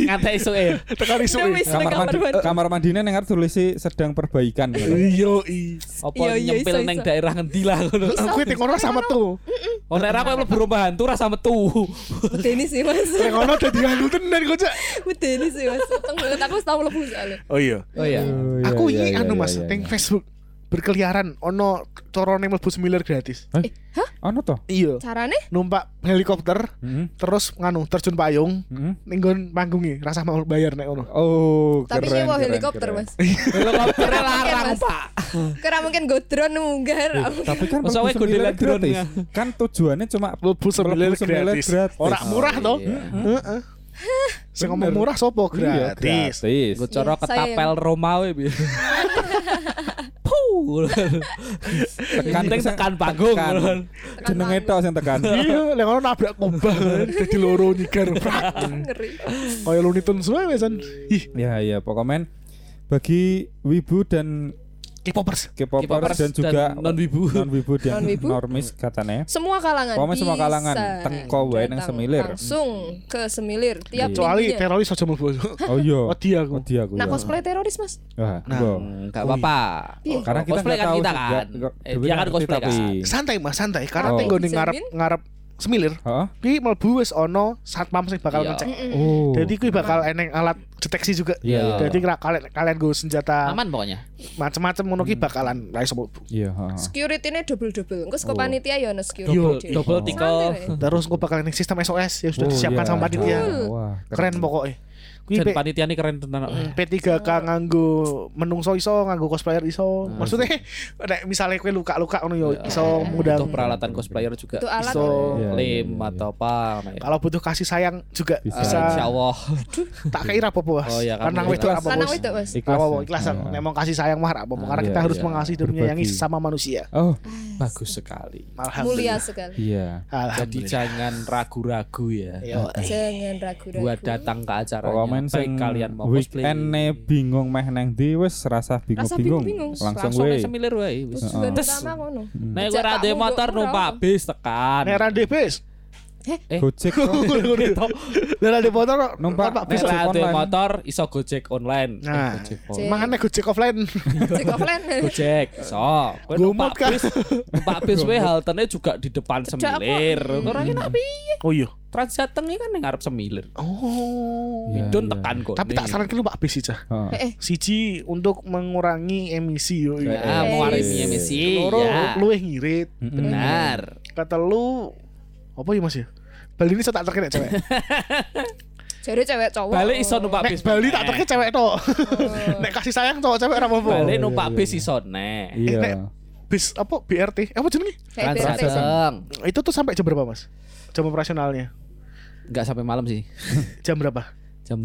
Ngantek isu eh. Tekan isu. Wis, nang Kamar mandi mandi. kamar mandine ning arep tulisi sedang perbaikan. gitu. Iya, i. Apa Iya, iya, nyempil iso, neng daerah ngendi lah ngono. Aku tengok orang sama tuh. Oh ra kowe mlebu rumah hantu rasa metu. Udeni sih mas Tengok orang udah dihantu tenan kocak. Udeni sih mas banget aku tau mlebu soalnya Oh iya. Oh iya. Oh, iya, Aku iya, ini iya, anu iya, mas, iya, teng iya. Facebook berkeliaran ono corone mlebu semilir gratis. Ono toh? Iya. Carane Numpak helikopter Heeh. terus nganu terjun payung Heeh. ning nggon manggungi rasa mau bayar nek ono. Oh, tapi keren, nyewa helikopter keren. mas Helikopternya larang. Pak. Kira mungkin go drone munggah Tapi kan mlebu drone gratis. Kan tujuannya cuma Mlebu semilir gratis. Ora murah toh? Iya. Heeh. Sing ngomong murah sopo Iya, gratis. Gue coro Iya, ketapel Romawi Puh. Penting tekan panggung. Tekan. Jenenge tok sing tekan. Iya, lek ono nabrak kubah dadi loro Kayak Looney Tunes wae wesan. Ih, Ya ya pokoknya bagi wibu dan K-popers. K-popers dan juga dan non-wibu. non-wibu dan Non-wibu. normis katanya. semua kalangan Pokoknya semua kalangan, teko wae nang datang Semilir. langsung ke semilir tiap Kecuali minggunya. teroris aja mlebu. Oh iya. Wedi aku. Wedi aku. nah ya. cosplay teroris mas Nah. Enggak apa-apa. Iya. Karena kita cosplay nggak kan tahu kita kan. Eh, dia kan cosplay kan. Santai Mas, santai. Karena Oh. oh. Bisa ngarep ngarep semilir. Heeh. Ki mlebu wis ono satpam sing bakal Iya. ngecek. Oh. Jadi kuwi bakal eneng alat deteksi juga. Iya. Jadi kira- kalian kalian go senjata Aman pokoknya. macam-macam ngono ki bakalan ra iso mlebu. Iya, heeh. security ini double double engko saka Oh. panitia ya ono security Yo, dhewe. Double Oh. weh. Terus gue bakal ning sistem SOS yang sudah Oh, disiapkan iya. sama panitia. Keren pokoknya. Kuwi P- panitia ini keren tenan. Mm, P3K nganggo menungso iso, nganggo cosplayer iso. Maksudnya nek misalnya kowe luka-luka ngono yo iso Butuh ngundang peralatan cosplayer juga. itu alat iso. Iya, Lem iya, iya. atau apa. nah ya. kalau butuh kasih sayang juga Bisa. bisa, Insya Allah. tak kira apa-apa Mas. Oh, iya, kamu Lanang wedok apa lanang bos? wedok Ikhlas. Apa apa ikhlas Iya. nek mau kasih sayang mah apa karena Iya, kita harus iya. mengasihi dan menyayangi Berbagi. sesama manusia. Oh, Bagus sekali. mulia sekali iya. Jadi jangan ragu-ragu ya. Yo, jangan ragu-ragu Buat datang ke acaranya. Baik sing kalian mau cosplay. weekend bingung meh nang ndi wis rasa bingung-bingung. Langsung Langsung we. semilir wae. wis. utama ngono Nek kamu motor numpak ora. bis tekan. Nek rade bis. Eh. Gojek kok. Nek rade motor Numpak bis. Gojek rade online. motor iso Gojek online. Eh, Nah. Gojek Cek. online. Mangan nek Gojek offline. cek offline Gojek, so, kowe numpak bis, numpak bis we haltene juga di depan semilir. Ora enak piye? Oh iya. Transjateng iki kan ning ngarep semilir. Oh. Iya, Midun iya. tekan kok. Tapi tak sarankan numpak bis sih, Cah. Heeh. eh Siji untuk mengurangi emisi yo. Ya, Eh, eh, aremi emisi Loro ya. luwih ngirit. Benar. Kata lu apa ya Mas ya? Bali ini saya tak terkena cewek. jadi cewek cowok Balik iso numpak bis. Bali tak terkena cewek tok. Nek kasih sayang cowok cewek ora apa-apa. Balik iya, numpak iya, bis iya. iso nek. Iya. Bis apa BRT? Apa jenenge? Transjateng. Itu tuh sampai jam berapa, Mas? Jam operasionalnya. Enggak sampai malam sih. Jam berapa? Jam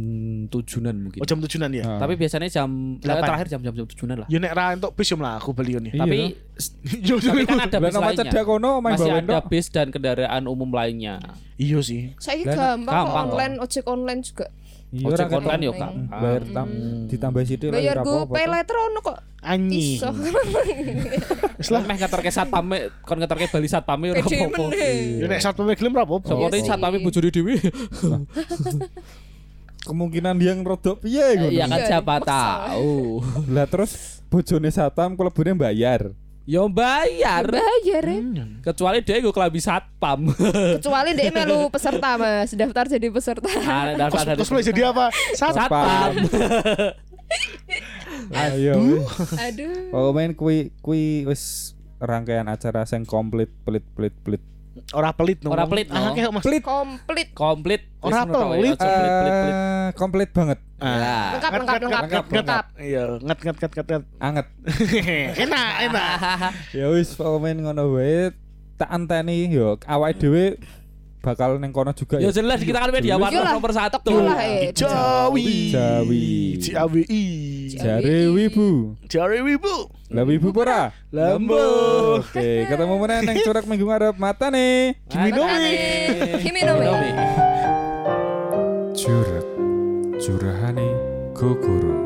tujunan mungkin. Oh, jam tujuan ya. Heeh. Tapi biasanya jam Delapan. terakhir jam jam jam tujunan lah. Ya nek ra entuk bis yo mlaku beli yo. Iya. Tapi Yo tapi kan ada bis lainnya. cedak kono main Masih ada bis dan kendaraan umum lainnya. Iya sih. saya gampang, kok gampang online ojek online juga Iya Ojek ora online yo ketemu. gampang. Bayar tam ditambah sithik lah bayar ora gue apa-apa pay letter ono kok Anyi. iso Wis lah. Meh ngeterke satpame, kon ngeterke bali satpame ora apa-apa. Yo nek satu gelem ra apa-apa. Sopo Iya ini sih. satpame bojone dhewe. Kemungkinan dia ngerodok piye ngono. Iya kan Iya, siapa tahu. Lah terus bojone satam kelebune bayar. Yo bayar. bayar ya Kecuali dia gue kelambi satpam. kecuali dia melu peserta mas daftar jadi peserta Nah, daftar dari Cosplay jadi apa? Sat satpam. Ayo. aduh Pokoknya kui kui wis rangkaian acara sing komplit pelit pelit pelit. Ora pelit no. Ora pelit, no. Ah, kayak Mas. komplit Komplit. Ora pelit. ya, pelit pelit pelit. Eh, komplit banget. Ya. lengkap Nget, lengkap nget, lengkap nget, lengkap Iya, nget nget nget nget. nget. Anget. enak, enak. Ya wis pokoknya ngono wae. Tak anteni yo awake dhewe bakal neng kono juga Ya ya. jelas kita kan media Iyalah, warna nomor satu. Iyalah, eh. Jawi. Jawi. Jawi. Jare wibu. Jawi wibu. Lah wibu pura. Lambo. Oke, ketemu meneh neng corak minggu ngarep mata nih. Kimi no mi. Kimi no Mi. Juret Jurahane Gogoro